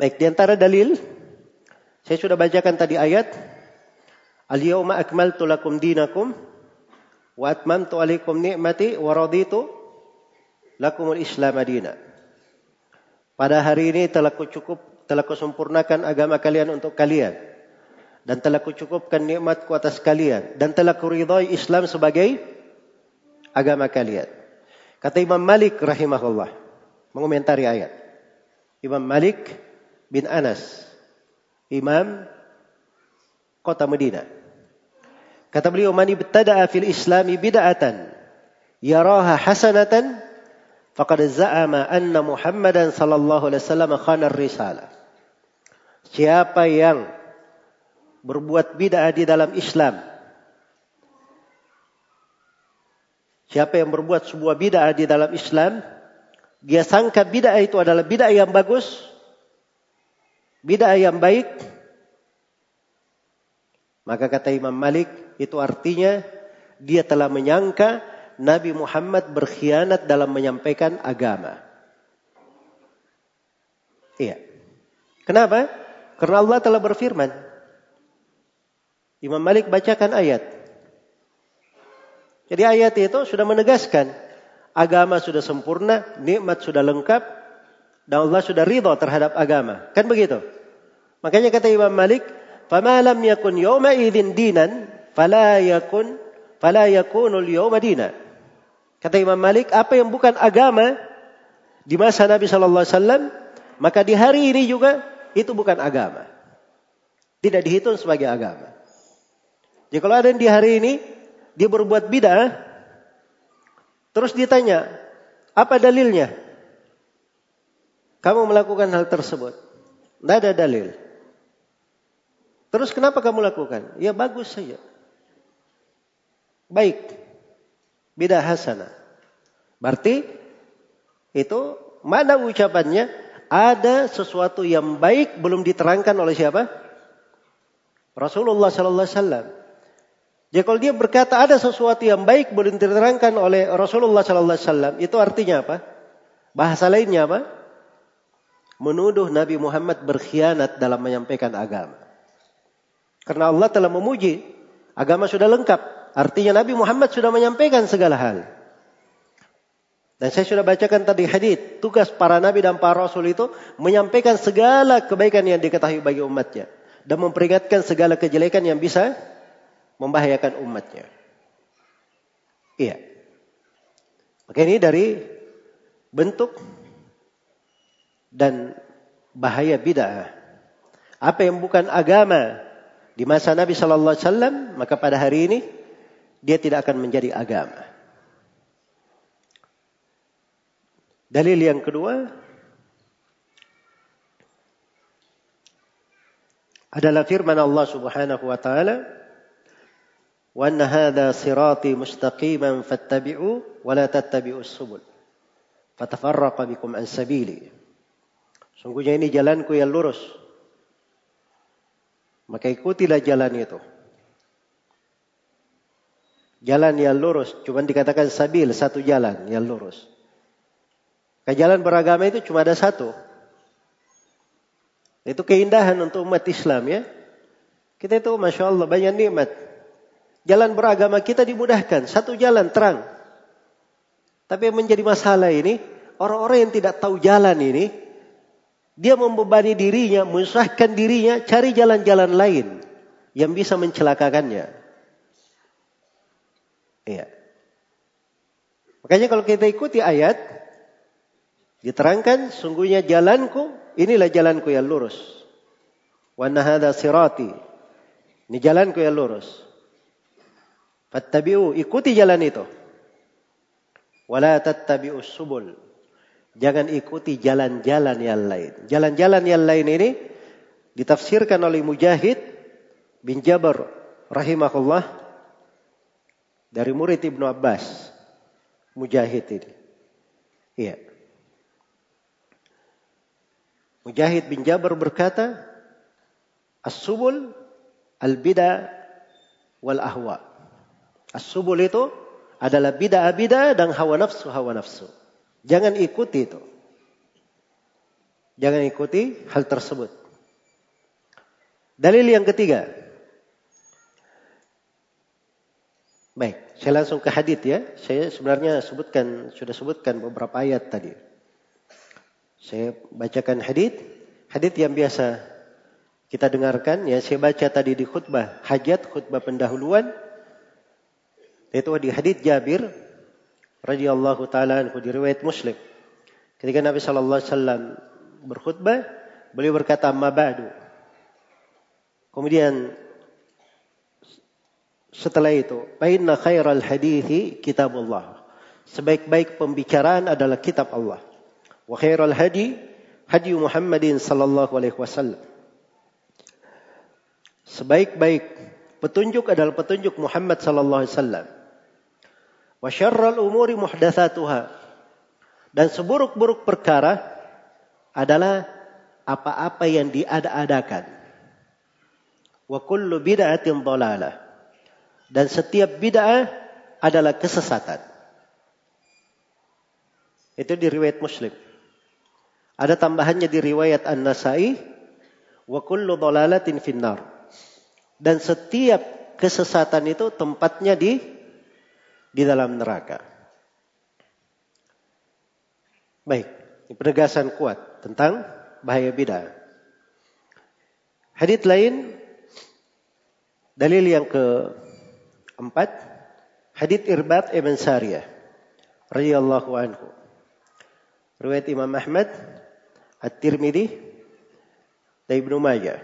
Speaker 1: Baik, di antara dalil saya sudah bacakan tadi ayat Al-yawma akmaltu lakum dinakum wa atmamtu alaikum ni'mati wa raditu lakumul islam adina. Pada hari ini telah kucukup telah kusempurnakan agama kalian untuk kalian dan telah kucukupkan nikmatku atas kalian dan telah kuridhai Islam sebagai agama kalian. Kata Imam Malik rahimahullah mengomentari ayat. Imam Malik bin Anas, imam kota Madinah. Kata beliau, "Man ibtada'a fil Islami bid'atan yaraha hasanatan faqad za'ama anna Muhammadan sallallahu alaihi wasallam khana risalah." Siapa yang berbuat bid'ah di dalam Islam Siapa yang berbuat sebuah bid'ah di dalam Islam, dia sangka bid'ah itu adalah bid'ah yang bagus, bid'ah yang baik, maka kata Imam Malik itu artinya dia telah menyangka Nabi Muhammad berkhianat dalam menyampaikan agama. Iya. Kenapa? Karena Allah telah berfirman. Imam Malik bacakan ayat. Jadi ayat itu sudah menegaskan agama sudah sempurna, nikmat sudah lengkap, dan Allah sudah ridho terhadap agama. Kan begitu? Makanya kata Imam Malik, "Fama lam yakun yawma idzin dinan, fala yakun fala yakunul yawma dina." Kata Imam Malik, apa yang bukan agama di masa Nabi sallallahu alaihi wasallam, maka di hari ini juga itu bukan agama. Tidak dihitung sebagai agama. Jadi kalau ada yang di hari ini dia berbuat bid'ah, Terus ditanya, apa dalilnya? Kamu melakukan hal tersebut. Tidak ada dalil. Terus kenapa kamu lakukan? Ya bagus saja. Baik. Bida hasanah. Berarti itu mana ucapannya? Ada sesuatu yang baik belum diterangkan oleh siapa? Rasulullah sallallahu alaihi wasallam. Jadi kalau dia berkata ada sesuatu yang baik boleh diterangkan oleh Rasulullah Sallallahu Alaihi Wasallam, itu artinya apa? Bahasa lainnya apa? Menuduh Nabi Muhammad berkhianat dalam menyampaikan agama. Karena Allah telah memuji, agama sudah lengkap. Artinya Nabi Muhammad sudah menyampaikan segala hal. Dan saya sudah bacakan tadi hadis, tugas para nabi dan para rasul itu menyampaikan segala kebaikan yang diketahui bagi umatnya dan memperingatkan segala kejelekan yang bisa membahayakan umatnya. Iya. Maka ini dari bentuk dan bahaya bid'ah. Apa yang bukan agama di masa Nabi Shallallahu Alaihi Wasallam, maka pada hari ini dia tidak akan menjadi agama. Dalil yang kedua adalah firman Allah Subhanahu wa taala hadha sirati mustaqiman fattabi'u wa la tattabi'us subul. Fatafarraqa bikum an sabili. Sungguhnya ini jalanku yang lurus. Maka ikutilah jalan itu. Jalan yang lurus. Cuma dikatakan sabil satu jalan yang lurus jalan beragama itu cuma ada satu itu keindahan untuk umat Islam ya. Kita itu Masya Allah banyak nikmat. Jalan beragama kita dimudahkan. Satu jalan terang. Tapi yang menjadi masalah ini, orang-orang yang tidak tahu jalan ini, dia membebani dirinya, menusahkan dirinya, cari jalan-jalan lain yang bisa mencelakakannya. Iya. Makanya kalau kita ikuti ayat, diterangkan sungguhnya jalanku Inilah jalanku yang lurus. Wa hadha sirati. Ini jalanku yang lurus. Fattabi'u, ikuti jalan itu. Wala subul. Jangan ikuti jalan-jalan yang lain. Jalan-jalan yang lain ini ditafsirkan oleh Mujahid bin Jabir rahimahullah dari murid Ibnu Abbas. Mujahid ini. Iya. Mujahid bin Jabir berkata, As-subul al-bida wal ahwa. As-subul itu adalah bid'ah-bid'ah dan hawa nafsu hawa nafsu. Jangan ikuti itu. Jangan ikuti hal tersebut. Dalil yang ketiga. Baik, saya langsung ke hadith ya. Saya sebenarnya sebutkan sudah sebutkan beberapa ayat tadi. Saya bacakan hadis, hadis yang biasa kita dengarkan ya saya baca tadi di khutbah hajat, khutbah pendahuluan itu di hadis Jabir radhiyallahu taala anhu di riwayat Muslim. Ketika Nabi wasallam berkhutbah, beliau berkata amma ba'du. Kemudian setelah itu, fa inna khairal hadithi kitabullah. Sebaik-baik pembicaraan adalah kitab Allah. وخير الهدي هدي محمد صلى الله عليه وسلم sebaik-baik petunjuk adalah petunjuk Muhammad sallallahu alaihi wasallam. Wa syarrul umuri muhdatsatuha. Dan seburuk-buruk perkara adalah apa-apa yang diada-adakan. Wa kullu bid'atin dhalalah. Dan setiap bid'ah adalah kesesatan. Itu di riwayat Muslim. Ada tambahannya di riwayat An-Nasai wa kullu dhalalatin finnar. Dan setiap kesesatan itu tempatnya di di dalam neraka. Baik, penegasan kuat tentang bahaya bidah. Hadits lain dalil yang keempat hadits Irbat ibn Sariyah radhiyallahu anhu. Riwayat Imam Ahmad At-Tirmidzi dan Ibnu Majah.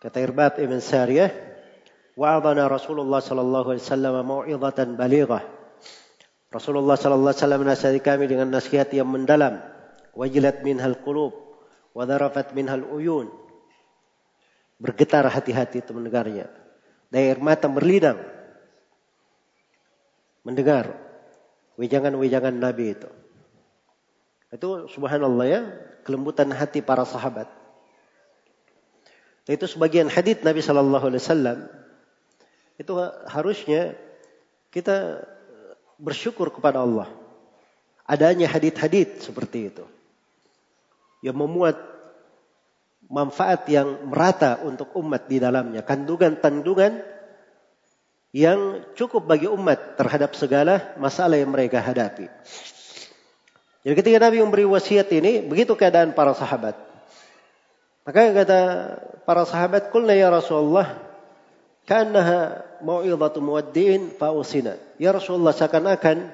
Speaker 1: Kata Irbat Ibn Sariyah, wa'adana Rasulullah sallallahu alaihi wasallam mau'izatan balighah. Rasulullah sallallahu alaihi wasallam menasihati kami dengan nasihat yang mendalam. Wajilat minhal qulub wa dharafat minhal uyun. Bergetar hati-hati itu mendengarnya. Dan air mata berlinang mendengar Wejangan-wejangan Nabi itu. Itu subhanallah ya, kelembutan hati para sahabat. Itu sebagian hadis Nabi Shallallahu Alaihi Wasallam itu harusnya kita bersyukur kepada Allah. Adanya hadis-hadis seperti itu yang memuat manfaat yang merata untuk umat di dalamnya, kandungan-kandungan yang cukup bagi umat terhadap segala masalah yang mereka hadapi. Jadi ketika Nabi memberi wasiat ini, begitu keadaan para sahabat. Maka kata para sahabat, "Qulna ya Rasulullah, kanaha mau'izatu muwaddi'in fa'usina." Ya Rasulullah, seakan-akan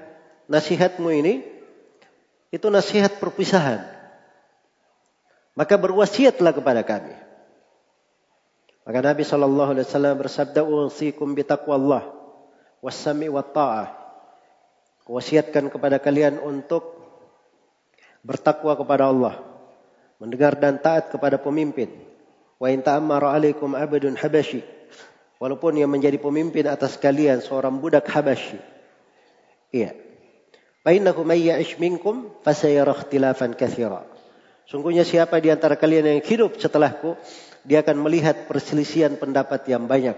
Speaker 1: nasihatmu ini itu nasihat perpisahan. Maka berwasiatlah kepada kami. Maka Nabi sallallahu alaihi wasallam bersabda, "Usikum bi taqwallah was-sami wa ta'ah." Wasiatkan kepada kalian untuk bertakwa kepada Allah, mendengar dan taat kepada pemimpin. Wa in ta'ammara 'alaikum 'abdun habashi. Walaupun yang menjadi pemimpin atas kalian seorang budak Habasyi. Iya. Fa innahu may ya'ish minkum fasayara ikhtilafan katsira. Sungguhnya siapa di antara kalian yang hidup setelahku, dia akan melihat perselisihan pendapat yang banyak.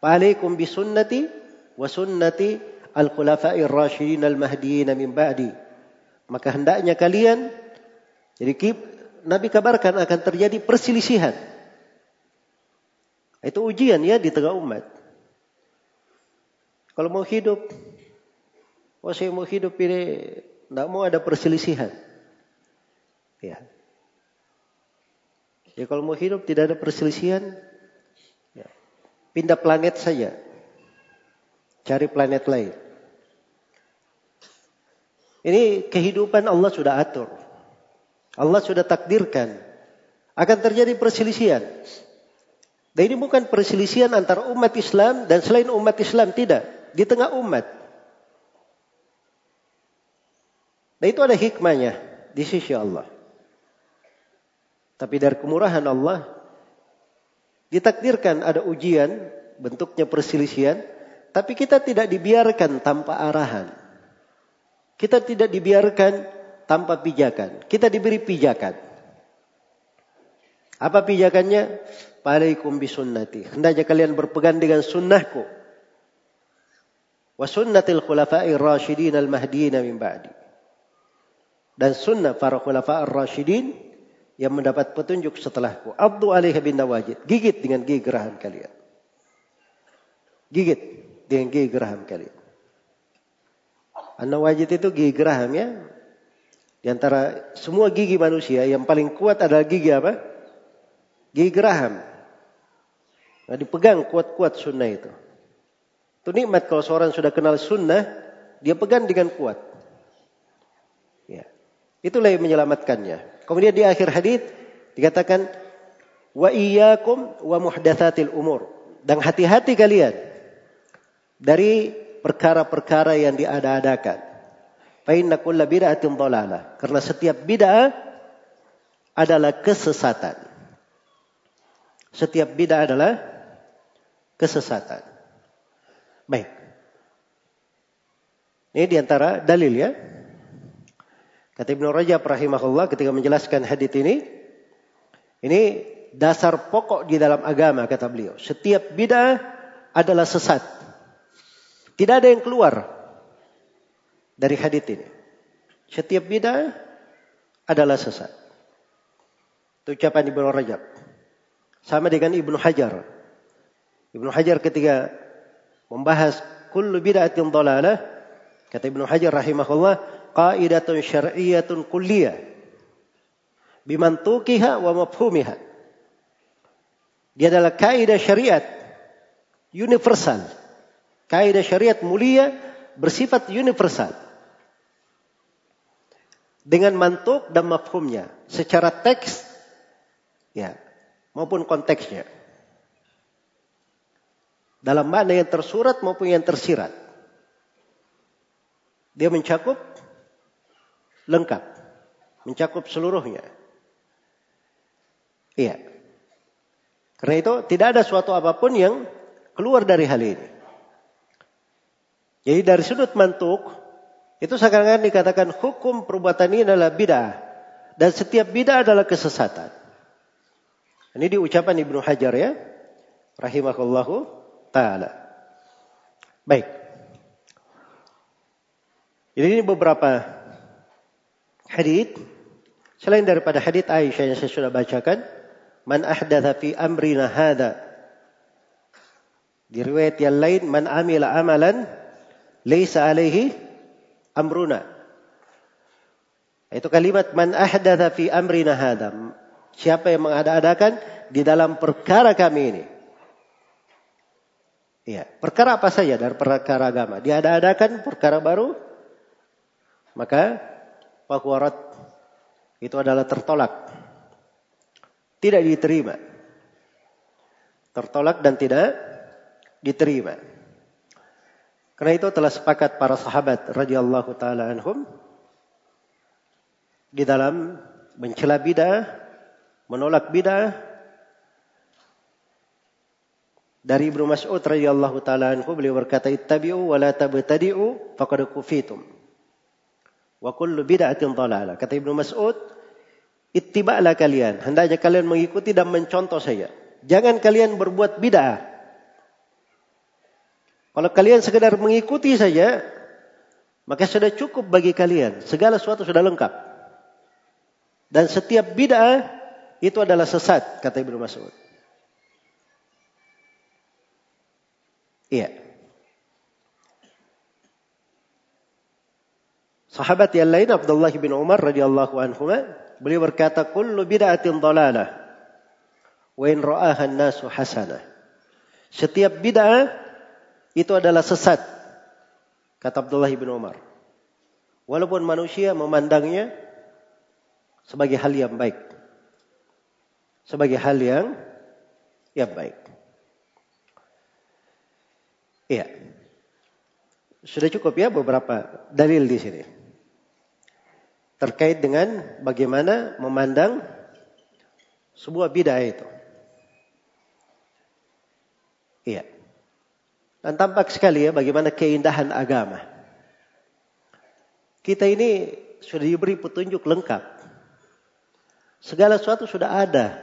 Speaker 1: Fa'alaikum bisunnati wa sunnati al-khulafa'ir rasyidin al-mahdiyyin min ba'di. Maka hendaknya kalian jadi Nabi kabarkan akan terjadi perselisihan. Itu ujian ya di tengah umat. Kalau mau hidup, oh saya mau hidup ini, tidak mau ada perselisihan. Ya. Ya kalau mau hidup tidak ada perselisihan, ya. pindah planet saja. Cari planet lain. Ini kehidupan Allah sudah atur. Allah sudah takdirkan. Akan terjadi perselisihan. Dan ini bukan perselisihan antara umat Islam dan selain umat Islam. Tidak. Di tengah umat. Dan itu ada hikmahnya di sisi Allah. Tapi dari kemurahan Allah ditakdirkan ada ujian bentuknya perselisihan, tapi kita tidak dibiarkan tanpa arahan. Kita tidak dibiarkan tanpa pijakan. Kita diberi pijakan. Apa pijakannya? Alaikum bisunnati. Hendaknya kalian berpegang dengan sunnahku. Wa sunnatil khulafa'ir rasyidin al-mahdiin min ba'di. Dan sunnah para khulafa'ir rasyidin yang mendapat petunjuk setelahku. Abdu alaiha bin nawajid. Gigit dengan gigi geraham kalian. Gigit dengan gigi geraham kalian. An-nawajid itu gigi geraham ya. Di antara semua gigi manusia yang paling kuat adalah gigi apa? Gigi geraham. Nah, dipegang kuat-kuat sunnah itu. Itu nikmat kalau seorang sudah kenal sunnah, dia pegang dengan kuat. Ya. Itulah yang menyelamatkannya. Kemudian di akhir hadis dikatakan wa iyyakum wa muhdatsatil umur dan hati-hati kalian dari perkara-perkara yang diada-adakan. Fa inna kulla bid'atin dhalalah. Karena setiap bid'ah adalah kesesatan. Setiap bid'ah adalah kesesatan. Baik. Ini di antara dalil ya. Kata Ibnu Rajab rahimahullah ketika menjelaskan hadis ini, ini dasar pokok di dalam agama kata beliau. Setiap bid'ah adalah sesat. Tidak ada yang keluar dari hadis ini. Setiap bid'ah adalah sesat. Itu ucapan Ibnu Rajab. Sama dengan Ibnu Hajar. Ibnu Hajar ketika membahas kullu bid'atin dhalalah, kata Ibnu Hajar rahimahullah, qaidatun syar'iyyatun kulliyah bimantukiha wa mafhumiha. Dia adalah kaidah syariat universal. Kaidah syariat mulia bersifat universal. Dengan mantuk dan mafhumnya. Secara teks ya maupun konteksnya. Dalam makna yang tersurat maupun yang tersirat. Dia mencakup lengkap. Mencakup seluruhnya. Iya. Karena itu tidak ada suatu apa pun yang keluar dari hal ini. Jadi dari sudut mantuk, itu sekarang dikatakan hukum perbuatan ini adalah bid'ah. Dan setiap bid'ah adalah kesesatan. Ini diucapan Ibnu Hajar ya. Rahimahullahu ta'ala. Baik. Jadi ini beberapa hadith. Selain daripada hadith Aisyah yang saya sudah bacakan man ahdatha fi amrina hadha. Di riwayat yang lain man amila amalan laisa alaihi amruna. Itu kalimat man ahdatha fi amrina hadha. Siapa yang mengada-adakan di dalam perkara kami ini? Iya, perkara apa saja dari perkara agama. Diada-adakan perkara baru, maka Fahuwarat itu adalah tertolak. tidak diterima. Tertolak dan tidak diterima. Karena itu telah sepakat para sahabat radhiyallahu taala anhum di dalam mencela bid'ah, menolak bid'ah dari Ibnu Mas'ud radhiyallahu taala anhu beliau berkata ittabi'u wa la tabtadi'u faqad kufitum. Wa kullu bid'atin dhalalah. Kata Ibnu Mas'ud, ittiba'lah kalian, hendaknya kalian mengikuti dan mencontoh saya. Jangan kalian berbuat bid'ah. Kalau kalian sekedar mengikuti saja, maka sudah cukup bagi kalian. Segala sesuatu sudah lengkap. Dan setiap bid'ah itu adalah sesat, kata Ibnu Mas'ud. Iya. Sahabat yang lain Abdullah bin Umar radhiyallahu anhu beliau berkata kullu bid'atin dhalalah wa in ra'aha an-nasu hasanah. Setiap bid'ah itu adalah sesat. Kata Abdullah bin Umar. Walaupun manusia memandangnya sebagai hal yang baik. Sebagai hal yang yang baik. Iya. Sudah cukup ya beberapa dalil di sini. Terkait dengan bagaimana memandang sebuah bidah itu. Iya. Dan tampak sekali ya bagaimana keindahan agama. Kita ini sudah diberi petunjuk lengkap. Segala sesuatu sudah ada.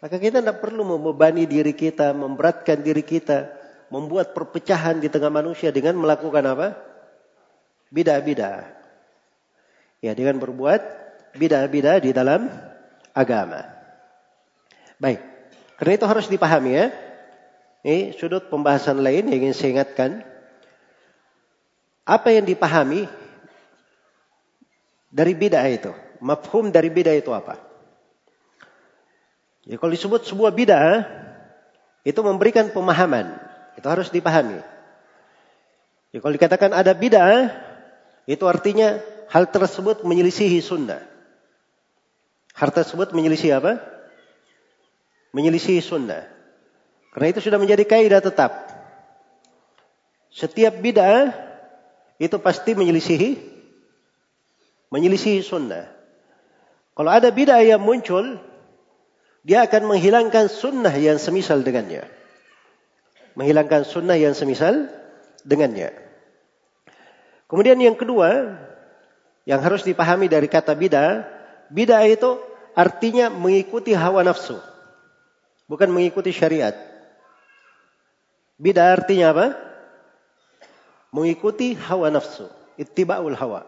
Speaker 1: Maka kita tidak perlu membebani diri kita, memberatkan diri kita, membuat perpecahan di tengah manusia dengan melakukan apa? Bidah-bidah. Ya, dengan berbuat bidah-bidah di dalam agama. Baik. Karena itu harus dipahami ya. Ini sudut pembahasan lain yang ingin saya ingatkan. Apa yang dipahami dari bid'ah itu? Mafhum dari bid'ah itu apa? Ya, kalau disebut sebuah bid'ah, itu memberikan pemahaman. Itu harus dipahami. Ya, kalau dikatakan ada bid'ah, itu artinya hal tersebut menyelisihi sunnah. Hal tersebut menyelisihi apa? Menyelisihi sunnah. Karena itu sudah menjadi kaidah tetap. Setiap bid'ah itu pasti menyelisihi menyelisihi sunnah. Kalau ada bid'ah yang muncul, dia akan menghilangkan sunnah yang semisal dengannya. Menghilangkan sunnah yang semisal dengannya. Kemudian yang kedua, yang harus dipahami dari kata bid'ah, bid'ah itu artinya mengikuti hawa nafsu. Bukan mengikuti syariat. Bid'ah artinya apa? Mengikuti hawa nafsu, ittiba'ul hawa.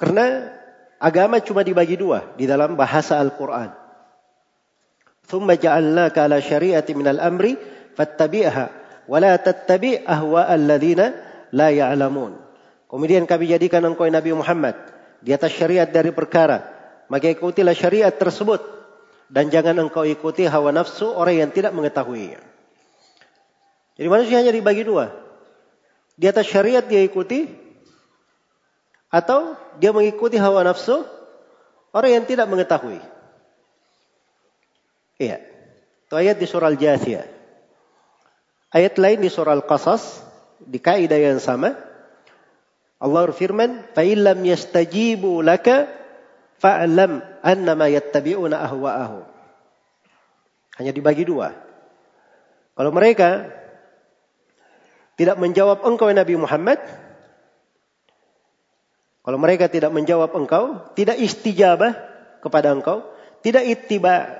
Speaker 1: Karena agama cuma dibagi dua di dalam bahasa Al-Qur'an. Thumma ja'alnaka ala syari'ati minal amri fattabi'ha wa la tattabi' ahwa'a alladhina la ya'lamun. Kemudian kami jadikan engkau Nabi Muhammad di atas syariat dari perkara, maka ikutilah syariat tersebut dan jangan engkau ikuti hawa nafsu orang yang tidak mengetahui. Jadi manusia hanya dibagi dua. Di atas syariat dia ikuti atau dia mengikuti hawa nafsu orang yang tidak mengetahui. Iya. Itu ayat di surah Al-Jathiyah. Ayat lain di surah Al-Qasas di kaidah yang sama. Allah berfirman, "Fa illam yastajibu laka fa'lam annama yattabi'una ahwa'ahu. Hanya dibagi dua. Kalau mereka tidak menjawab engkau Nabi Muhammad, kalau mereka tidak menjawab engkau, tidak istijabah kepada engkau, tidak ittiba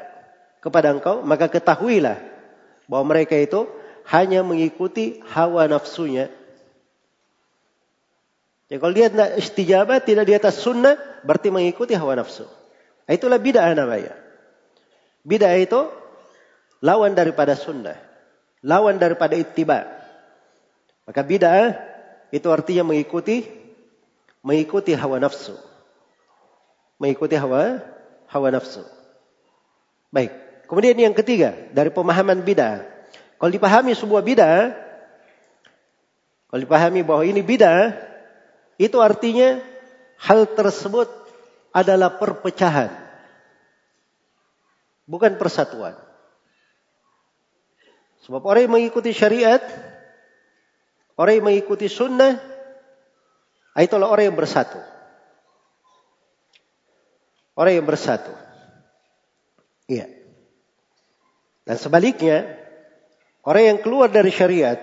Speaker 1: kepada engkau, maka ketahuilah bahwa mereka itu hanya mengikuti hawa nafsunya Ya kalau dia tidak istijabah, tidak di atas sunnah, berarti mengikuti hawa nafsu. Itulah bid'ah namanya. Bid'ah itu lawan daripada sunnah. Lawan daripada ittiba. Maka bid'ah itu artinya mengikuti mengikuti hawa nafsu. Mengikuti hawa hawa nafsu. Baik. Kemudian yang ketiga dari pemahaman bid'ah. Kalau dipahami sebuah bid'ah, kalau dipahami bahwa ini bid'ah, itu artinya hal tersebut adalah perpecahan. Bukan persatuan. Sebab orang yang mengikuti syariat, orang yang mengikuti sunnah, itulah orang yang bersatu. Orang yang bersatu. Iya. Dan sebaliknya, orang yang keluar dari syariat,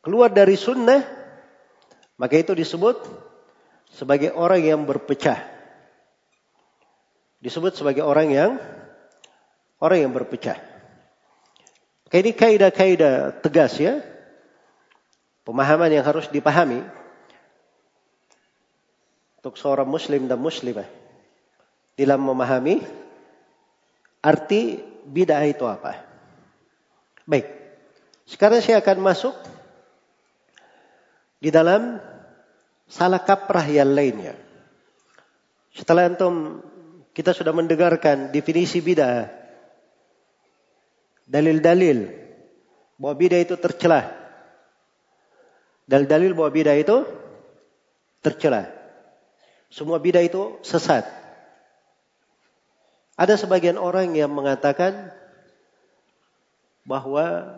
Speaker 1: keluar dari sunnah, maka itu disebut sebagai orang yang berpecah. Disebut sebagai orang yang orang yang berpecah. Kayak ini kaidah-kaidah tegas ya. Pemahaman yang harus dipahami untuk seorang muslim dan muslimah dalam memahami arti bid'ah itu apa. Baik. Sekarang saya akan masuk di dalam salah kaprah yang lainnya. Setelah antum kita sudah mendengarkan definisi bid'ah dalil-dalil bahwa bidah itu tercelah. Dalil-dalil bahwa bidah itu tercelah. Semua bidah itu sesat. Ada sebagian orang yang mengatakan bahwa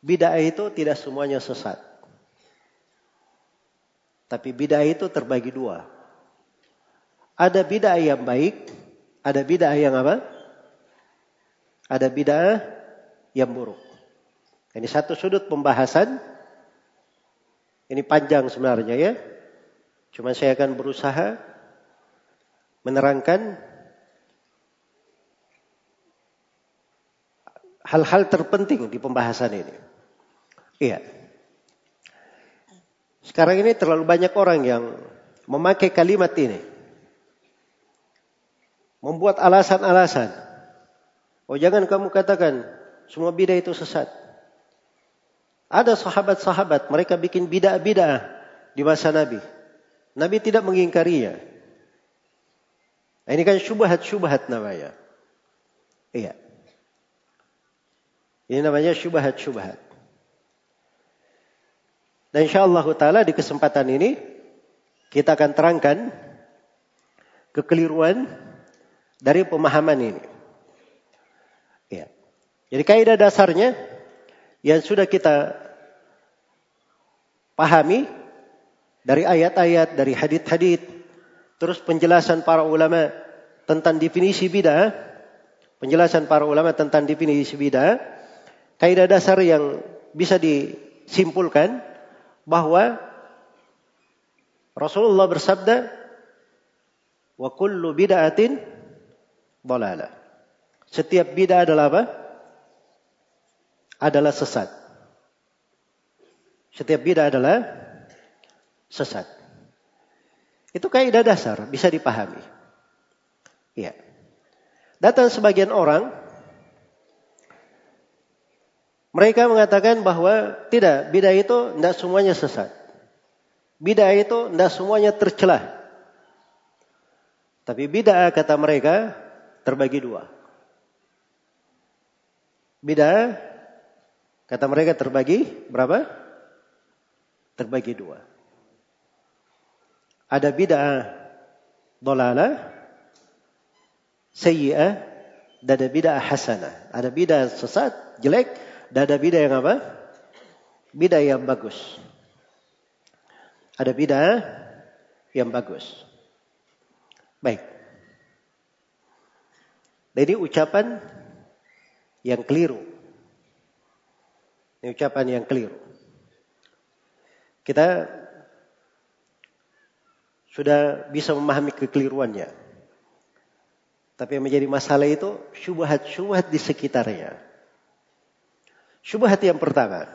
Speaker 1: bidah itu tidak semuanya sesat. Tapi bidah itu terbagi dua. Ada bidah yang baik, ada bidah yang apa? Ada bidah yang buruk. Ini satu sudut pembahasan. Ini panjang sebenarnya ya. Cuma saya akan berusaha menerangkan hal-hal terpenting di pembahasan ini. Iya. Sekarang ini terlalu banyak orang yang memakai kalimat ini. Membuat alasan-alasan. Oh jangan kamu katakan semua bidah itu sesat. Ada sahabat-sahabat, mereka bikin bidah-bidah di masa Nabi. Nabi tidak mengingkarinya. Ini kan syubhat-syubhat namanya. Iya. Ini namanya syubhat-syubhat. Dan insyaAllah ta'ala di kesempatan ini kita akan terangkan kekeliruan dari pemahaman ini. Jadi kaidah dasarnya yang sudah kita pahami dari ayat-ayat, dari hadith-hadith, terus penjelasan para ulama tentang definisi bidah, penjelasan para ulama tentang definisi bidah, kaidah dasar yang bisa disimpulkan bahwa Rasulullah bersabda, "Wa kullu bid'atin dhalalah." Setiap bid'ah adalah apa? adalah sesat. Setiap bid'ah adalah sesat. Itu kaidah dasar, bisa dipahami. Iya. Datang sebagian orang mereka mengatakan bahwa tidak, bid'ah itu tidak semuanya sesat. Bid'ah itu tidak semuanya tercelah. Tapi bid'ah kata mereka terbagi dua. Bid'ah Kata mereka terbagi berapa? Terbagi dua. Ada bid'ah dolala, sayyi'ah, dan ada bid'ah hasanah. Ada bid'ah sesat, jelek, dan ada bid'ah yang apa? Bid'ah yang bagus. Ada bid'ah yang bagus. Baik. Jadi ucapan yang keliru. Ini ucapan yang keliru. Kita sudah bisa memahami kekeliruannya. Tapi yang menjadi masalah itu syubhat-syubhat di sekitarnya. Syubhat yang pertama.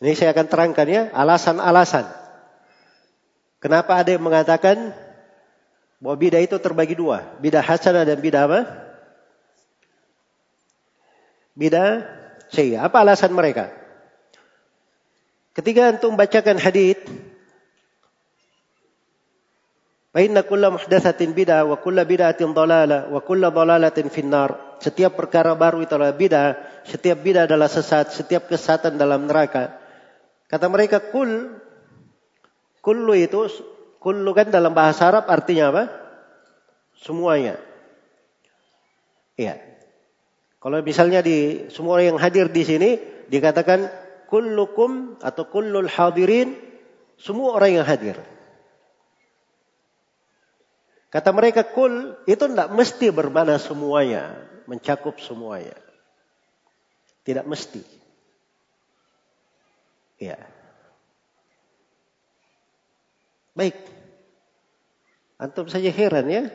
Speaker 1: Ini saya akan terangkan ya, alasan-alasan. Kenapa ada yang mengatakan bahwa bidah itu terbagi dua. Bidah hasanah dan bidah apa? Bidah saya. Apa alasan mereka? Ketika antum bacakan hadis Fa inna kulla muhdatsatin bid'ah wa kulla bid'atin dhalalah wa kulla finnar. Setiap perkara baru itu adalah bid'ah, setiap bid'ah adalah sesat, setiap kesesatan dalam neraka. Kata mereka kul kullu itu Kullu kan dalam bahasa Arab artinya apa? Semuanya. Iya. Kalau misalnya di semua orang yang hadir di sini dikatakan kullukum atau kullul hadirin semua orang yang hadir. Kata mereka kul itu tidak mesti bermana semuanya, mencakup semuanya. Tidak mesti. Ya. Baik. Antum saja heran ya.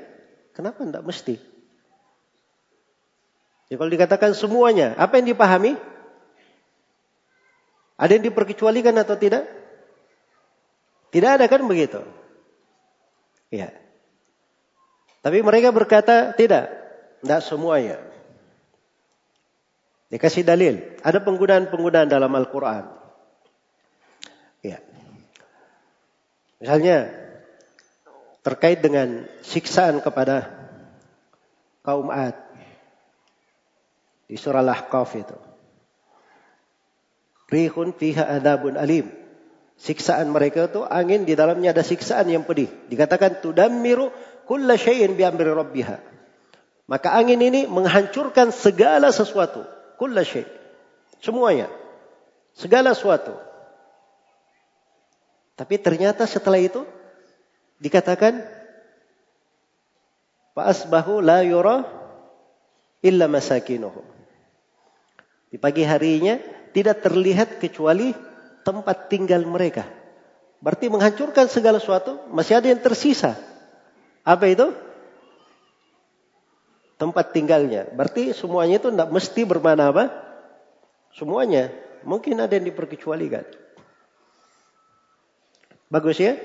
Speaker 1: Kenapa tidak mesti? Ya kalau dikatakan semuanya, apa yang dipahami? Ada yang diperkecualikan atau tidak? Tidak ada kan begitu? Ya. Tapi mereka berkata tidak, tidak semuanya. Dikasih dalil. Ada penggunaan-penggunaan dalam Al-Quran. Ya. Misalnya terkait dengan siksaan kepada kaum Ad di surah Al-Ahqaf itu. Rihun fiha adabun alim. Siksaan mereka itu angin di dalamnya ada siksaan yang pedih. Dikatakan tudammiru kulla syai'in bi amri rabbiha. Maka angin ini menghancurkan segala sesuatu, kulla syai'. Semuanya. Segala sesuatu. Tapi ternyata setelah itu dikatakan fa asbahu la yura illa masakinuhum. Di pagi harinya tidak terlihat kecuali tempat tinggal mereka. Berarti menghancurkan segala sesuatu, masih ada yang tersisa. Apa itu? Tempat tinggalnya. Berarti semuanya itu tidak mesti bermana apa? Semuanya. Mungkin ada yang diperkecualikan. Bagus ya?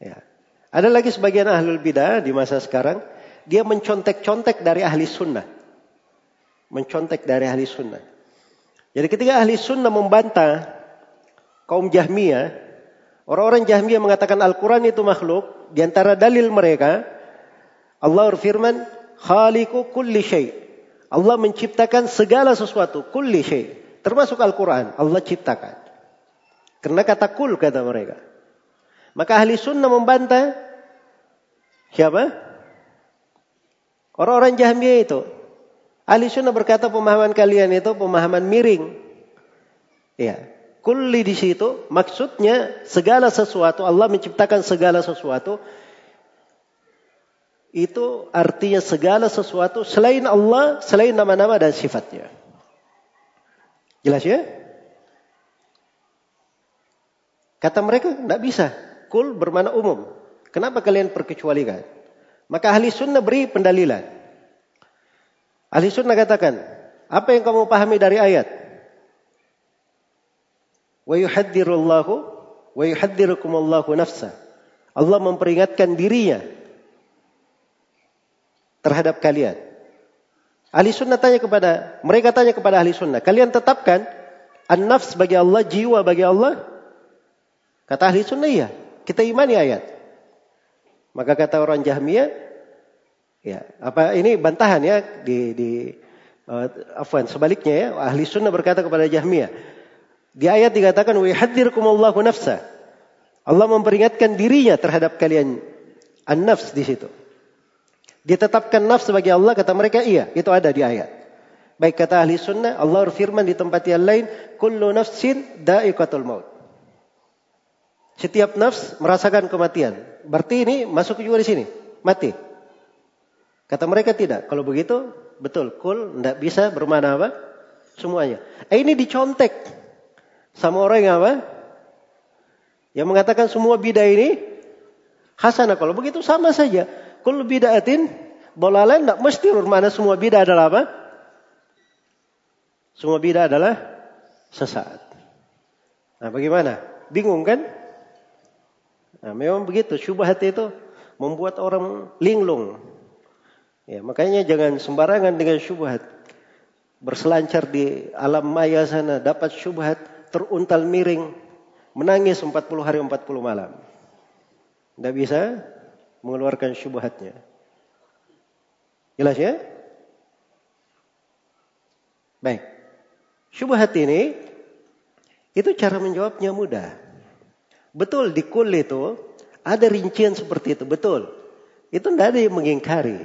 Speaker 1: Ya. Ada lagi sebagian ahlul bidah di masa sekarang, dia mencontek-contek dari ahli sunnah mencontek dari ahli sunnah. Jadi ketika ahli sunnah membantah kaum Jahmiyah, orang-orang Jahmiyah mengatakan Al-Quran itu makhluk, di antara dalil mereka, Allah berfirman, Khaliku kulli syai. Allah menciptakan segala sesuatu, kulli syai. Termasuk Al-Quran, Allah ciptakan. Karena kata kul kata mereka. Maka ahli sunnah membantah siapa? Orang-orang Jahmiyah itu. Ahli sunnah berkata pemahaman kalian itu pemahaman miring. Ya. Kulli di situ maksudnya segala sesuatu Allah menciptakan segala sesuatu itu artinya segala sesuatu selain Allah, selain nama-nama dan sifatnya. Jelas ya? Kata mereka, tidak bisa. Kul bermana umum. Kenapa kalian perkecualikan? Maka ahli sunnah beri pendalilan. Ahli sunnah katakan, apa yang kamu pahami dari ayat? Wa yuhaddirullahu wa yuhaddirukumullahu nafsa. Allah memperingatkan dirinya terhadap kalian. Ahli sunnah tanya kepada, mereka tanya kepada ahli sunnah, kalian tetapkan an-nafs bagi Allah, jiwa bagi Allah? Kata ahli sunnah iya, kita imani ayat. Maka kata orang Jahmiyah, Ya, apa ini bantahan ya di di uh, afwan sebaliknya ya ahli sunnah berkata kepada Jahmiyah. Di ayat dikatakan wa yuhadzirkumullahu nafsa. Allah memperingatkan dirinya terhadap kalian an-nafs di situ. Ditetapkan nafs sebagai Allah kata mereka iya, itu ada di ayat. Baik kata ahli sunnah, Allah berfirman di tempat yang lain, kullu nafsin da'iqatul maut. Setiap nafs merasakan kematian. Berarti ini masuk juga di sini, mati. Kata mereka tidak. Kalau begitu, betul. Kul tidak bisa bermana apa? Semuanya. Eh, ini dicontek sama orang yang apa? Yang mengatakan semua bidah ini hasanah. Kalau begitu sama saja. Kul bid'atin lain tidak mesti bermana semua bidah adalah apa? Semua bidah adalah sesat. Nah bagaimana? Bingung kan? Nah, memang begitu. Syubhat itu membuat orang linglung. Ya, makanya jangan sembarangan dengan syubhat. Berselancar di alam maya sana, dapat syubhat, teruntal miring, menangis 40 hari 40 malam. Tidak bisa mengeluarkan syubhatnya. Jelas ya? Baik. Syubhat ini, itu cara menjawabnya mudah. Betul di kul itu ada rincian seperti itu, betul. Itu tidak ada yang mengingkari.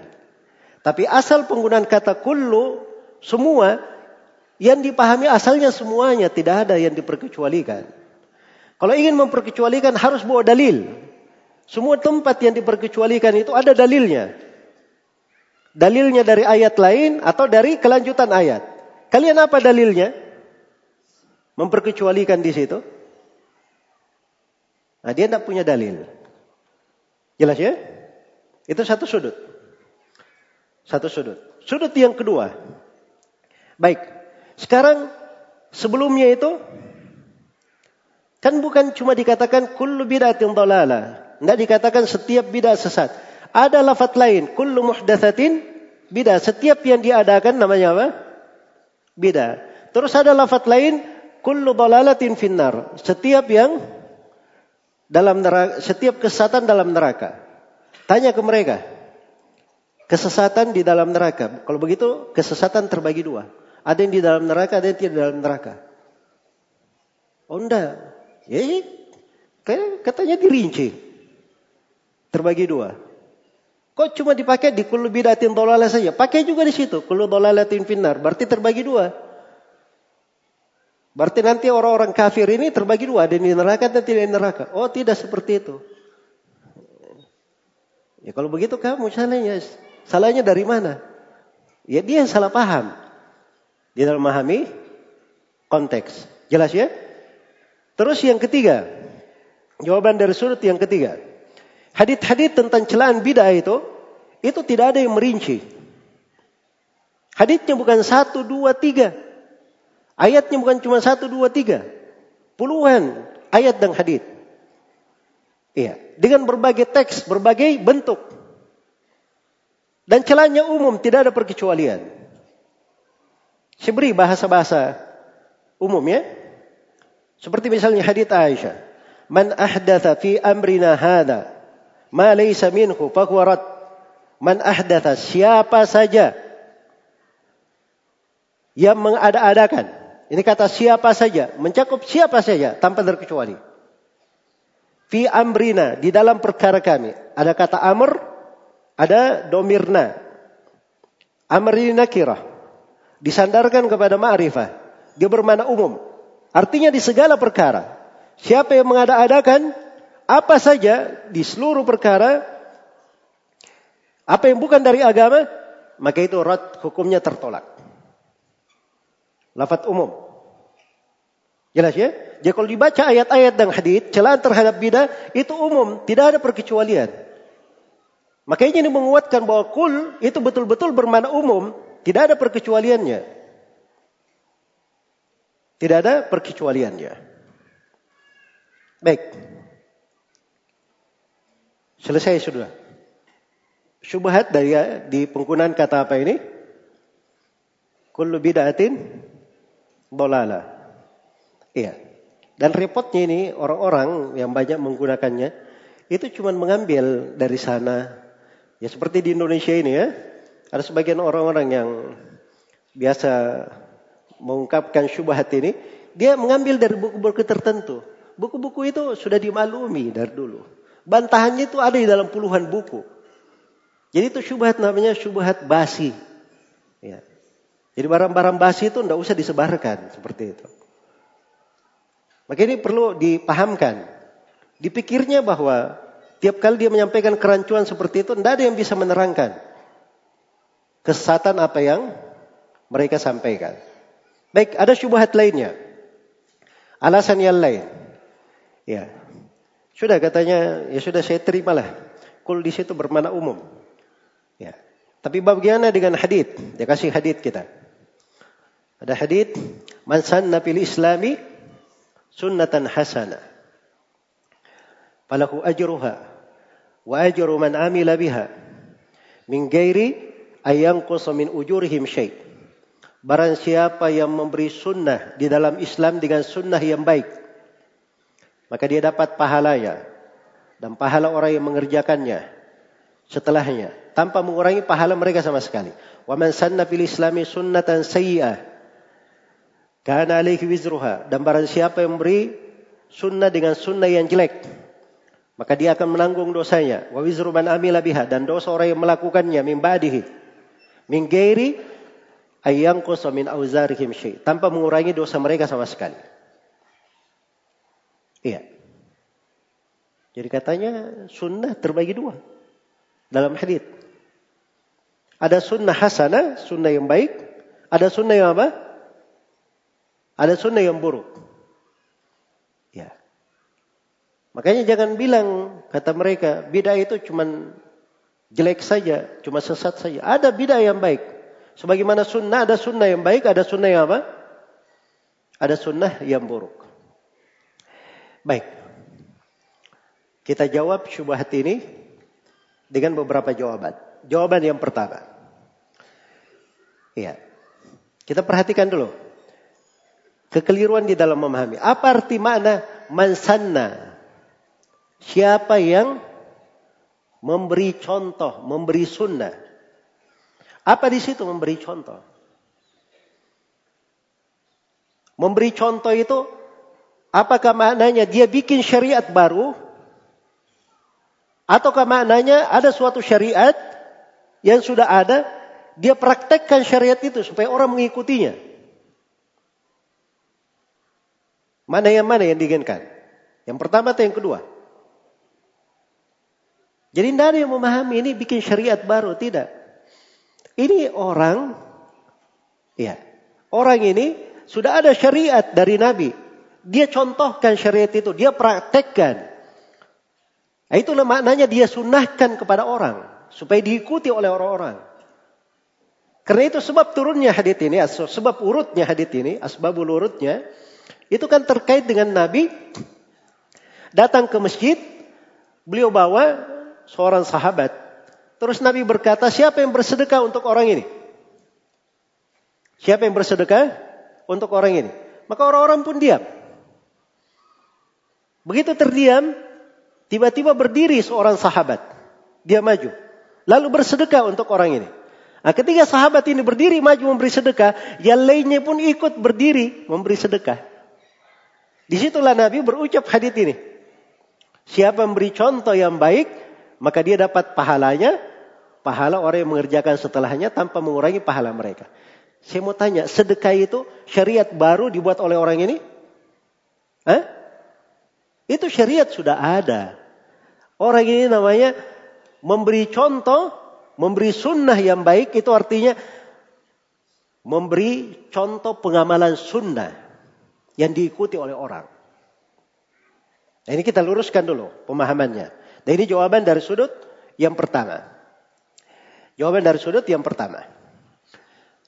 Speaker 1: Tapi asal penggunaan kata kullu semua yang dipahami asalnya semuanya tidak ada yang diperkecualikan. Kalau ingin memperkecualikan harus bawa dalil. Semua tempat yang diperkecualikan itu ada dalilnya. Dalilnya dari ayat lain atau dari kelanjutan ayat. Kalian apa dalilnya? Memperkecualikan di situ. Nah, dia tidak punya dalil. Jelas ya? Itu satu sudut. Satu sudut. Sudut yang kedua. Baik. Sekarang sebelumnya itu kan bukan cuma dikatakan kullu bid'atin dhalalah. Tidak dikatakan setiap bid'ah sesat. Ada lafaz lain, kullu muhdatsatin bid'ah. Setiap yang diadakan namanya apa? Bid'ah. Terus ada lafaz lain, kullu dhalalatin finnar. Setiap yang dalam neraka, setiap kesesatan dalam neraka. Tanya ke mereka. Kesesatan di dalam neraka. Kalau begitu kesesatan terbagi dua. Ada yang di dalam neraka, ada yang tidak di dalam neraka. Oh enggak. Ya, ya. katanya dirinci. Terbagi dua. Kok cuma dipakai di kullu bidatin dolalah saja? Pakai juga di situ. Kullu dolalatin finnar. Berarti terbagi dua. Berarti nanti orang-orang kafir ini terbagi dua, ada yang di neraka dan tidak di neraka. Oh tidak seperti itu. Ya kalau begitu kamu salahnya, salahnya dari mana? Ya dia yang salah paham. Dia dalam memahami konteks. Jelas ya? Terus yang ketiga, jawaban dari sudut yang ketiga. Hadit-hadit tentang celaan bid'ah itu, itu tidak ada yang merinci. Haditnya bukan satu, dua, tiga. Ayatnya bukan cuma satu, dua, tiga. Puluhan ayat dan hadit. Iya, dengan berbagai teks, berbagai bentuk. Dan celahnya umum, tidak ada perkecualian. Saya bahasa-bahasa umum ya. Seperti misalnya hadit Aisyah. Man ahdatha fi amrina hada ma laysa minhu fahuwa Man ahdatha siapa saja yang mengada-adakan ini kata siapa saja, mencakup siapa saja tanpa terkecuali. Fi amrina, di dalam perkara kami. Ada kata amr, ada domirna. Amr ini nakirah. Disandarkan kepada ma'rifah. Dia bermana umum. Artinya di segala perkara. Siapa yang mengada-adakan apa saja di seluruh perkara, apa yang bukan dari agama, maka itu rat hukumnya tertolak. Lafat umum. Jelas ya? Jadi kalau dibaca ayat-ayat dan hadis, celaan terhadap bidah itu umum, tidak ada perkecualian. Makanya ini menguatkan bahwa kul itu betul-betul bermakna umum, tidak ada perkecualiannya. Tidak ada perkecualiannya. Baik. Selesai sudah. Syubhat dari di penggunaan kata apa ini? Kullu bid'atin dolala. Iya. Dan repotnya ini orang-orang yang banyak menggunakannya itu cuma mengambil dari sana. Ya seperti di Indonesia ini ya. Ada sebagian orang-orang yang biasa mengungkapkan syubhat ini, dia mengambil dari buku-buku tertentu. Buku-buku itu sudah dimaklumi dari dulu. Bantahannya itu ada di dalam puluhan buku. Jadi itu syubhat namanya syubhat basi. Ya. Jadi barang-barang basi itu tidak usah disebarkan seperti itu. Maka ini perlu dipahamkan. Dipikirnya bahwa tiap kali dia menyampaikan kerancuan seperti itu, tidak ada yang bisa menerangkan kesesatan apa yang mereka sampaikan. Baik, ada syubhat lainnya. Alasan yang lain. Ya. Sudah katanya, ya sudah saya terimalah. Kul di situ bermana umum. Ya. Tapi bagaimana dengan hadith? Dia kasih hadith kita. Ada hadith, man sanna fil islami sunnatan hasana. Falahu ajruha wa ajru man amila biha min gairi ayyanqusa min ujurihim syai'. Barang siapa yang memberi sunnah di dalam Islam dengan sunnah yang baik, maka dia dapat pahalanya dan pahala orang yang mengerjakannya setelahnya tanpa mengurangi pahala mereka sama sekali. Wa man sanna fil islami sunnatan sayyi'ah karena alaihi wizruha. Dan barang siapa yang memberi sunnah dengan sunnah yang jelek, maka dia akan menanggung dosanya. Wa wizru man amila biha dan dosa orang yang melakukannya ba'dihi min ghairi ayyanqus min auzarihim syai tanpa mengurangi dosa mereka sama sekali. Iya. Jadi katanya sunnah terbagi dua dalam hadis. Ada sunnah hasanah, sunnah yang baik. Ada sunnah yang apa? Ada sunnah yang buruk. Ya. Makanya jangan bilang kata mereka bidah itu cuma jelek saja, cuma sesat saja. Ada bidah yang baik. Sebagaimana sunnah ada sunnah yang baik, ada sunnah yang apa? Ada sunnah yang buruk. Baik. Kita jawab syubhat ini dengan beberapa jawaban. Jawaban yang pertama. Iya. Kita perhatikan dulu. Kekeliruan di dalam memahami. Apa arti makna mansanna? Siapa yang memberi contoh, memberi sunnah? Apa di situ memberi contoh? Memberi contoh itu apakah maknanya dia bikin syariat baru Ataukah maknanya ada suatu syariat yang sudah ada, dia praktekkan syariat itu supaya orang mengikutinya. Mana yang mana yang diinginkan? Yang pertama atau yang kedua? Jadi tidak ada yang memahami ini bikin syariat baru, tidak. Ini orang, ya, orang ini sudah ada syariat dari Nabi. Dia contohkan syariat itu, dia praktekkan. Nah, itulah maknanya dia sunnahkan kepada orang. Supaya diikuti oleh orang-orang. Karena itu sebab turunnya hadit ini, sebab urutnya hadit ini, asbabul urutnya, itu kan terkait dengan Nabi datang ke masjid, beliau bawa seorang sahabat. Terus Nabi berkata, siapa yang bersedekah untuk orang ini? Siapa yang bersedekah untuk orang ini? Maka orang-orang pun diam. Begitu terdiam, Tiba-tiba berdiri seorang sahabat. Dia maju. Lalu bersedekah untuk orang ini. Nah, ketika sahabat ini berdiri maju memberi sedekah, yang lainnya pun ikut berdiri memberi sedekah. Di situlah Nabi berucap hadis ini. Siapa memberi contoh yang baik, maka dia dapat pahalanya, pahala orang yang mengerjakan setelahnya tanpa mengurangi pahala mereka. Saya mau tanya, sedekah itu syariat baru dibuat oleh orang ini? Hah? Itu syariat sudah ada. Orang ini namanya memberi contoh, memberi sunnah yang baik itu artinya memberi contoh pengamalan sunnah yang diikuti oleh orang. Nah, ini kita luruskan dulu pemahamannya. Dan ini jawaban dari sudut yang pertama. Jawaban dari sudut yang pertama.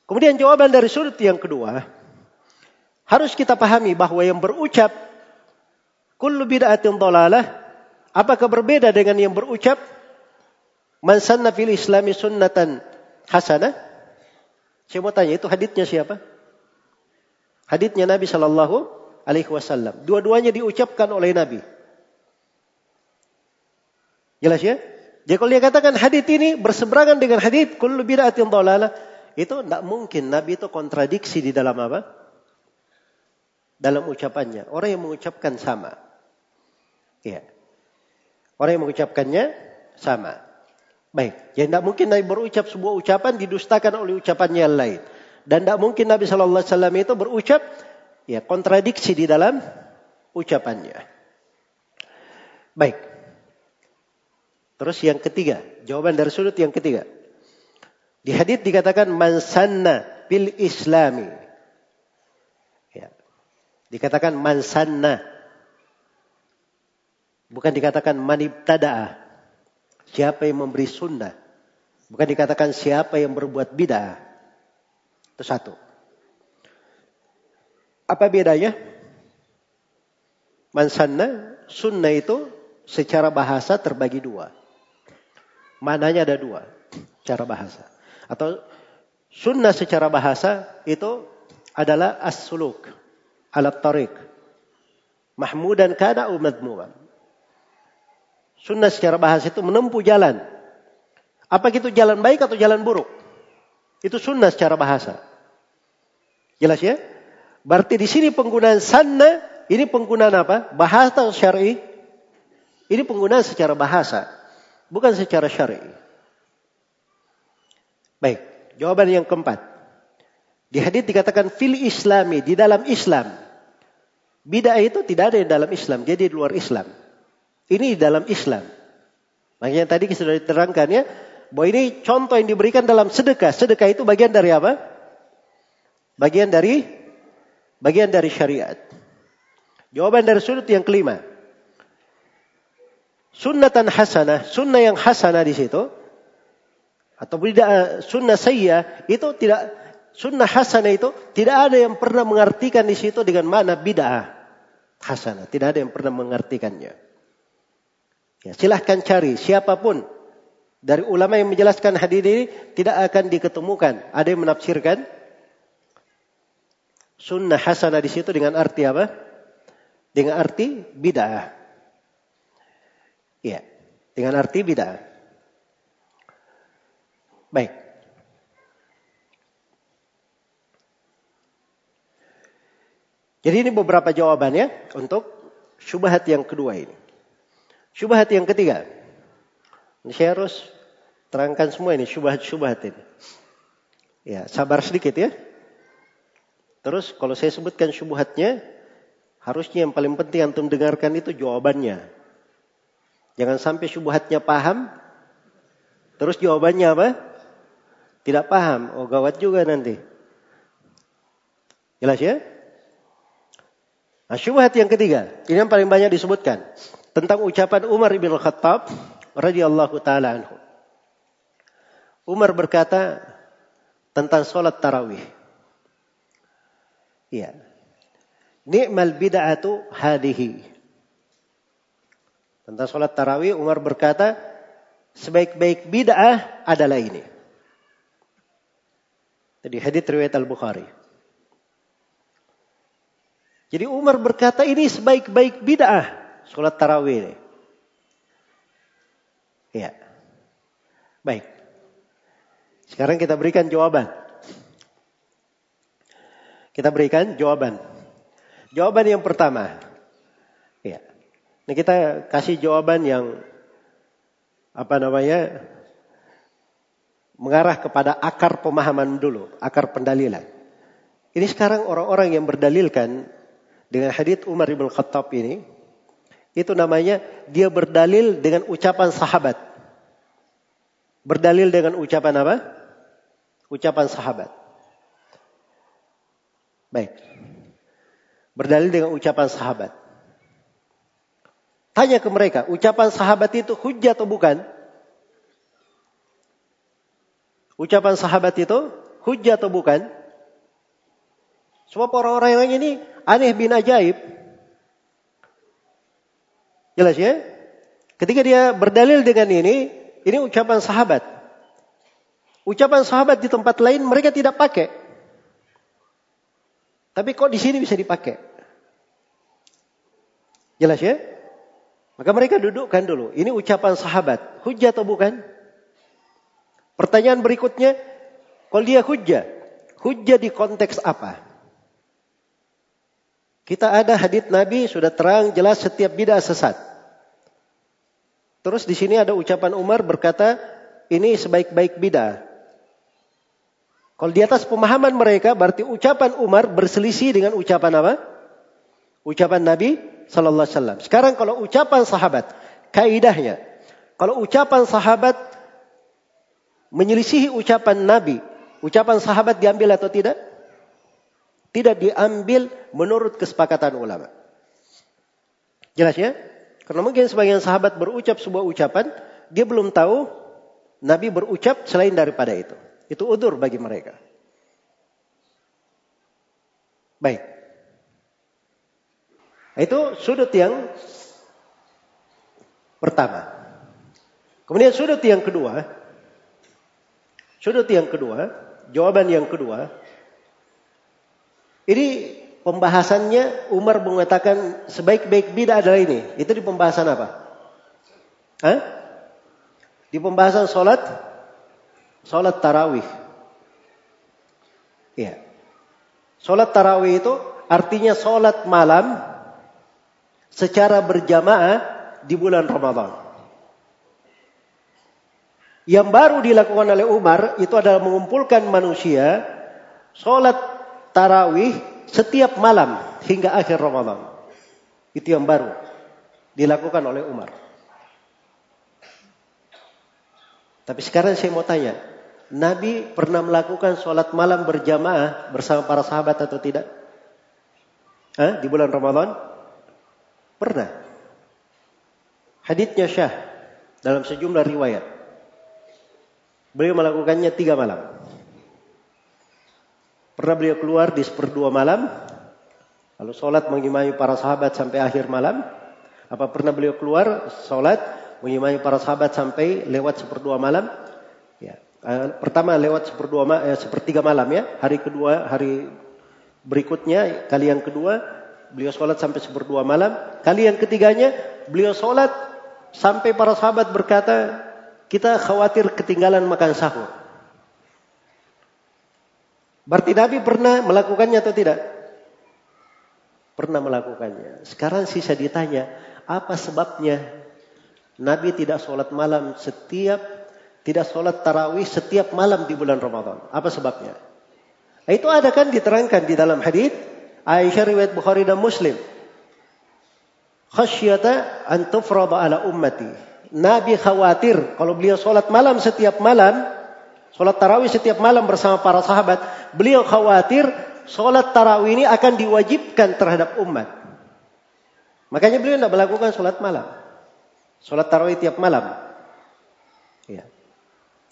Speaker 1: Kemudian jawaban dari sudut yang kedua. Harus kita pahami bahwa yang berucap Kullu bid'atin dalalah. Apakah berbeda dengan yang berucap man sanna fil islami sunnatan hasanah? Saya mau tanya itu haditnya siapa? Haditnya Nabi Shallallahu Alaihi Wasallam. Dua-duanya diucapkan oleh Nabi. Jelas ya? Jadi kalau dia katakan hadit ini berseberangan dengan hadit kullu bid'atin dalalah, itu tidak mungkin Nabi itu kontradiksi di dalam apa? Dalam ucapannya. Orang yang mengucapkan sama. Ya. Orang yang mengucapkannya sama. Baik. Ya tidak mungkin Nabi berucap sebuah ucapan didustakan oleh ucapannya yang lain. Dan tidak mungkin Nabi Shallallahu Alaihi Wasallam itu berucap ya kontradiksi di dalam ucapannya. Baik. Terus yang ketiga, jawaban dari sudut yang ketiga. Di hadits dikatakan mansanna bil islami. Ya. Dikatakan mansanna Bukan dikatakan manibtada'a. Siapa yang memberi sunnah. Bukan dikatakan siapa yang berbuat bid'ah. Itu satu. Apa bedanya? Mansanna, sunnah itu secara bahasa terbagi dua. Mananya ada dua cara bahasa. Atau sunnah secara bahasa itu adalah as-suluk alat tariq. Mahmudan kana umadmuman. Sunnah secara bahasa itu menempuh jalan. Apa itu jalan baik atau jalan buruk? Itu sunnah secara bahasa. Jelas ya? Berarti di sini penggunaan sanna Ini penggunaan apa? Bahasa syar'i. Ini penggunaan secara bahasa, bukan secara syar'i. Baik, jawaban yang keempat. Di hadis dikatakan fil islami, di dalam Islam. Bid'ah itu tidak ada yang dalam Islam, jadi di luar Islam. Ini di dalam Islam. Makanya tadi sudah diterangkan ya, bahwa ini contoh yang diberikan dalam sedekah. Sedekah itu bagian dari apa? Bagian dari bagian dari syariat. Jawaban dari sudut yang kelima. Sunnatan hasanah, sunnah yang hasanah di situ atau tidak sunnah saya itu tidak sunnah hasanah itu tidak ada yang pernah mengartikan di situ dengan mana bid'ah hasanah. Tidak ada yang pernah mengartikannya. Ya, silahkan cari siapa pun dari ulama yang menjelaskan hadis ini tidak akan diketemukan. Ada yang menafsirkan sunnah hasanah di situ dengan arti apa? Dengan arti bid'ah. Iya, dengan arti bid'ah. Baik. Jadi ini beberapa jawabannya untuk syubhat yang kedua ini. Syubhat yang ketiga. Saya harus terangkan semua ini syubhat-syubhat ini. Ya, sabar sedikit ya. Terus kalau saya sebutkan syubhatnya, harusnya yang paling penting antum dengarkan itu jawabannya. Jangan sampai syubhatnya paham, terus jawabannya apa? Tidak paham. Oh gawat juga nanti. Jelas ya? Nah, syubhat yang ketiga, ini yang paling banyak disebutkan tentang ucapan Umar bin Khattab radhiyallahu taala anhu. Umar berkata tentang sholat tarawih. Iya. Ni'mal bid'atu hadihi. Tentang sholat tarawih Umar berkata sebaik-baik bid'ah adalah ini. Jadi hadits riwayat Al-Bukhari. Jadi Umar berkata ini sebaik-baik bid'ah sholat tarawih ini. Iya. Baik. Sekarang kita berikan jawaban. Kita berikan jawaban. Jawaban yang pertama. Ya. Ini kita kasih jawaban yang apa namanya? mengarah kepada akar pemahaman dulu, akar pendalilan. Ini sekarang orang-orang yang berdalilkan dengan hadits Umar bin Khattab ini, itu namanya dia berdalil dengan ucapan sahabat. Berdalil dengan ucapan apa? Ucapan sahabat. Baik. Berdalil dengan ucapan sahabat. Tanya ke mereka, ucapan sahabat itu hujah atau bukan? Ucapan sahabat itu hujah atau bukan? Sebab orang-orang yang ini aneh bin ajaib. Jelas ya? Ketika dia berdalil dengan ini, ini ucapan sahabat. Ucapan sahabat di tempat lain mereka tidak pakai. Tapi kok di sini bisa dipakai? Jelas ya? Maka mereka dudukkan dulu. Ini ucapan sahabat. Hujah atau bukan? Pertanyaan berikutnya, kalau dia hujah, hujah di konteks apa? Kita ada hadits Nabi sudah terang jelas setiap bidah sesat. Terus di sini ada ucapan Umar berkata, ini sebaik-baik bidah. Kalau di atas pemahaman mereka berarti ucapan Umar berselisih dengan ucapan apa? Ucapan Nabi sallallahu alaihi wasallam. Sekarang kalau ucapan sahabat, kaidahnya kalau ucapan sahabat menyelisihi ucapan Nabi, ucapan sahabat diambil atau tidak? Tidak diambil menurut kesepakatan ulama. Jelas ya? Karena mungkin sebagian sahabat berucap sebuah ucapan, dia belum tahu Nabi berucap selain daripada itu. Itu udur bagi mereka. Baik. Itu sudut yang pertama. Kemudian sudut yang kedua. Sudut yang kedua. Jawaban yang kedua. Ini pembahasannya Umar mengatakan sebaik-baik bidah adalah ini. Itu di pembahasan apa? Hah? Di pembahasan sholat, sholat tarawih. Iya. Sholat tarawih itu artinya sholat malam secara berjamaah di bulan Ramadan. Yang baru dilakukan oleh Umar itu adalah mengumpulkan manusia sholat tarawih setiap malam hingga akhir Ramadan. Itu yang baru dilakukan oleh Umar. Tapi sekarang saya mau tanya, Nabi pernah melakukan sholat malam berjamaah bersama para sahabat atau tidak? Hah? Di bulan Ramadan? Pernah. Haditnya syah dalam sejumlah riwayat. Beliau melakukannya tiga malam. Pernah beliau keluar di seperdua malam, lalu sholat mengimami para sahabat sampai akhir malam. Apa pernah beliau keluar sholat mengimami para sahabat sampai lewat seperdua malam? Ya. Eh, pertama lewat seperdua eh, sepertiga malam ya. Hari kedua, hari berikutnya, kali yang kedua beliau sholat sampai seperdua malam. Kali yang ketiganya beliau sholat sampai para sahabat berkata, kita khawatir ketinggalan makan sahur. Berarti Nabi pernah melakukannya atau tidak? Pernah melakukannya. Sekarang sisa ditanya, apa sebabnya Nabi tidak sholat malam setiap, tidak sholat tarawih setiap malam di bulan Ramadan. Apa sebabnya? Itu ada kan diterangkan di dalam hadis Aisyah riwayat Bukhari dan Muslim. Khasyata an tufrada ala ummati. Nabi khawatir kalau beliau sholat malam setiap malam, sholat tarawih setiap malam bersama para sahabat, beliau khawatir sholat tarawih ini akan diwajibkan terhadap umat. Makanya beliau tidak melakukan sholat malam. Sholat tarawih tiap malam. Ya.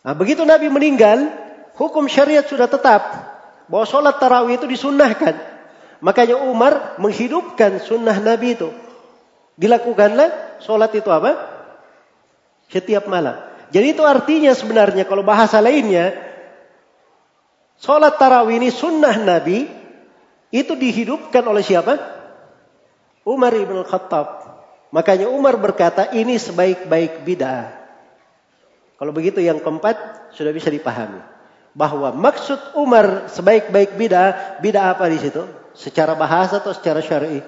Speaker 1: Nah, begitu Nabi meninggal, hukum syariat sudah tetap bahwa sholat tarawih itu disunnahkan. Makanya Umar menghidupkan sunnah Nabi itu. Dilakukanlah sholat itu apa? Setiap malam. Jadi itu artinya sebenarnya kalau bahasa lainnya, sholat tarawih ini sunnah Nabi itu dihidupkan oleh siapa? Umar ibn Khattab. Makanya Umar berkata ini sebaik-baik bid'ah. Kalau begitu yang keempat sudah bisa dipahami. Bahwa maksud Umar sebaik-baik bid'ah, bid'ah apa di situ? Secara bahasa atau secara syar'i?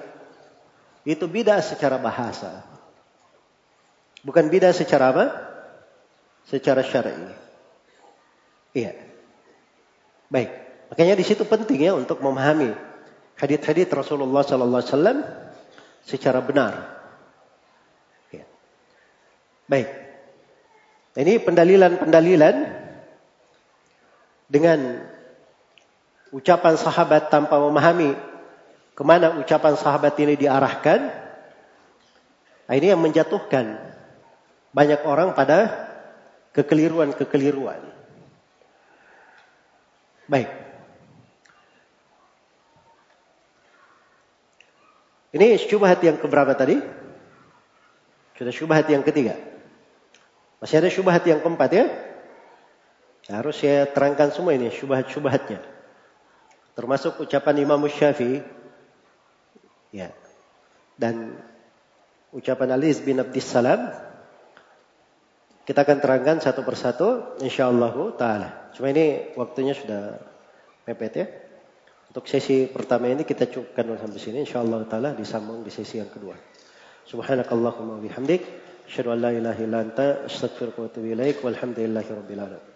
Speaker 1: Itu bid'ah secara bahasa. Bukan bid'ah secara apa? Secara syar'i. Iya. Baik. Makanya di situ penting ya untuk memahami hadits-hadits Rasulullah sallallahu alaihi wasallam secara benar. Baik. Ini pendalilan-pendalilan dengan ucapan sahabat tanpa memahami ke mana ucapan sahabat ini diarahkan. Nah, ini yang menjatuhkan banyak orang pada kekeliruan-kekeliruan. Baik. Ini syubhat yang keberapa tadi? Sudah syubhat yang ketiga. Masih ada syubhat yang keempat ya? Harus saya terangkan semua ini syubhat-syubhatnya. Termasuk ucapan Imam Syafi'i. Ya. Dan ucapan Ali bin Abdissalam. Kita akan terangkan satu persatu insyaallah taala. Cuma ini waktunya sudah mepet ya. Untuk sesi pertama ini kita cukupkan sampai sini insyaallah taala disambung di sesi yang kedua. Subhanakallahumma bihamdik asyhadu an la ilaha illa anta astaghfiruka wa atubu ilaik walhamdulillahi rabbil alamin.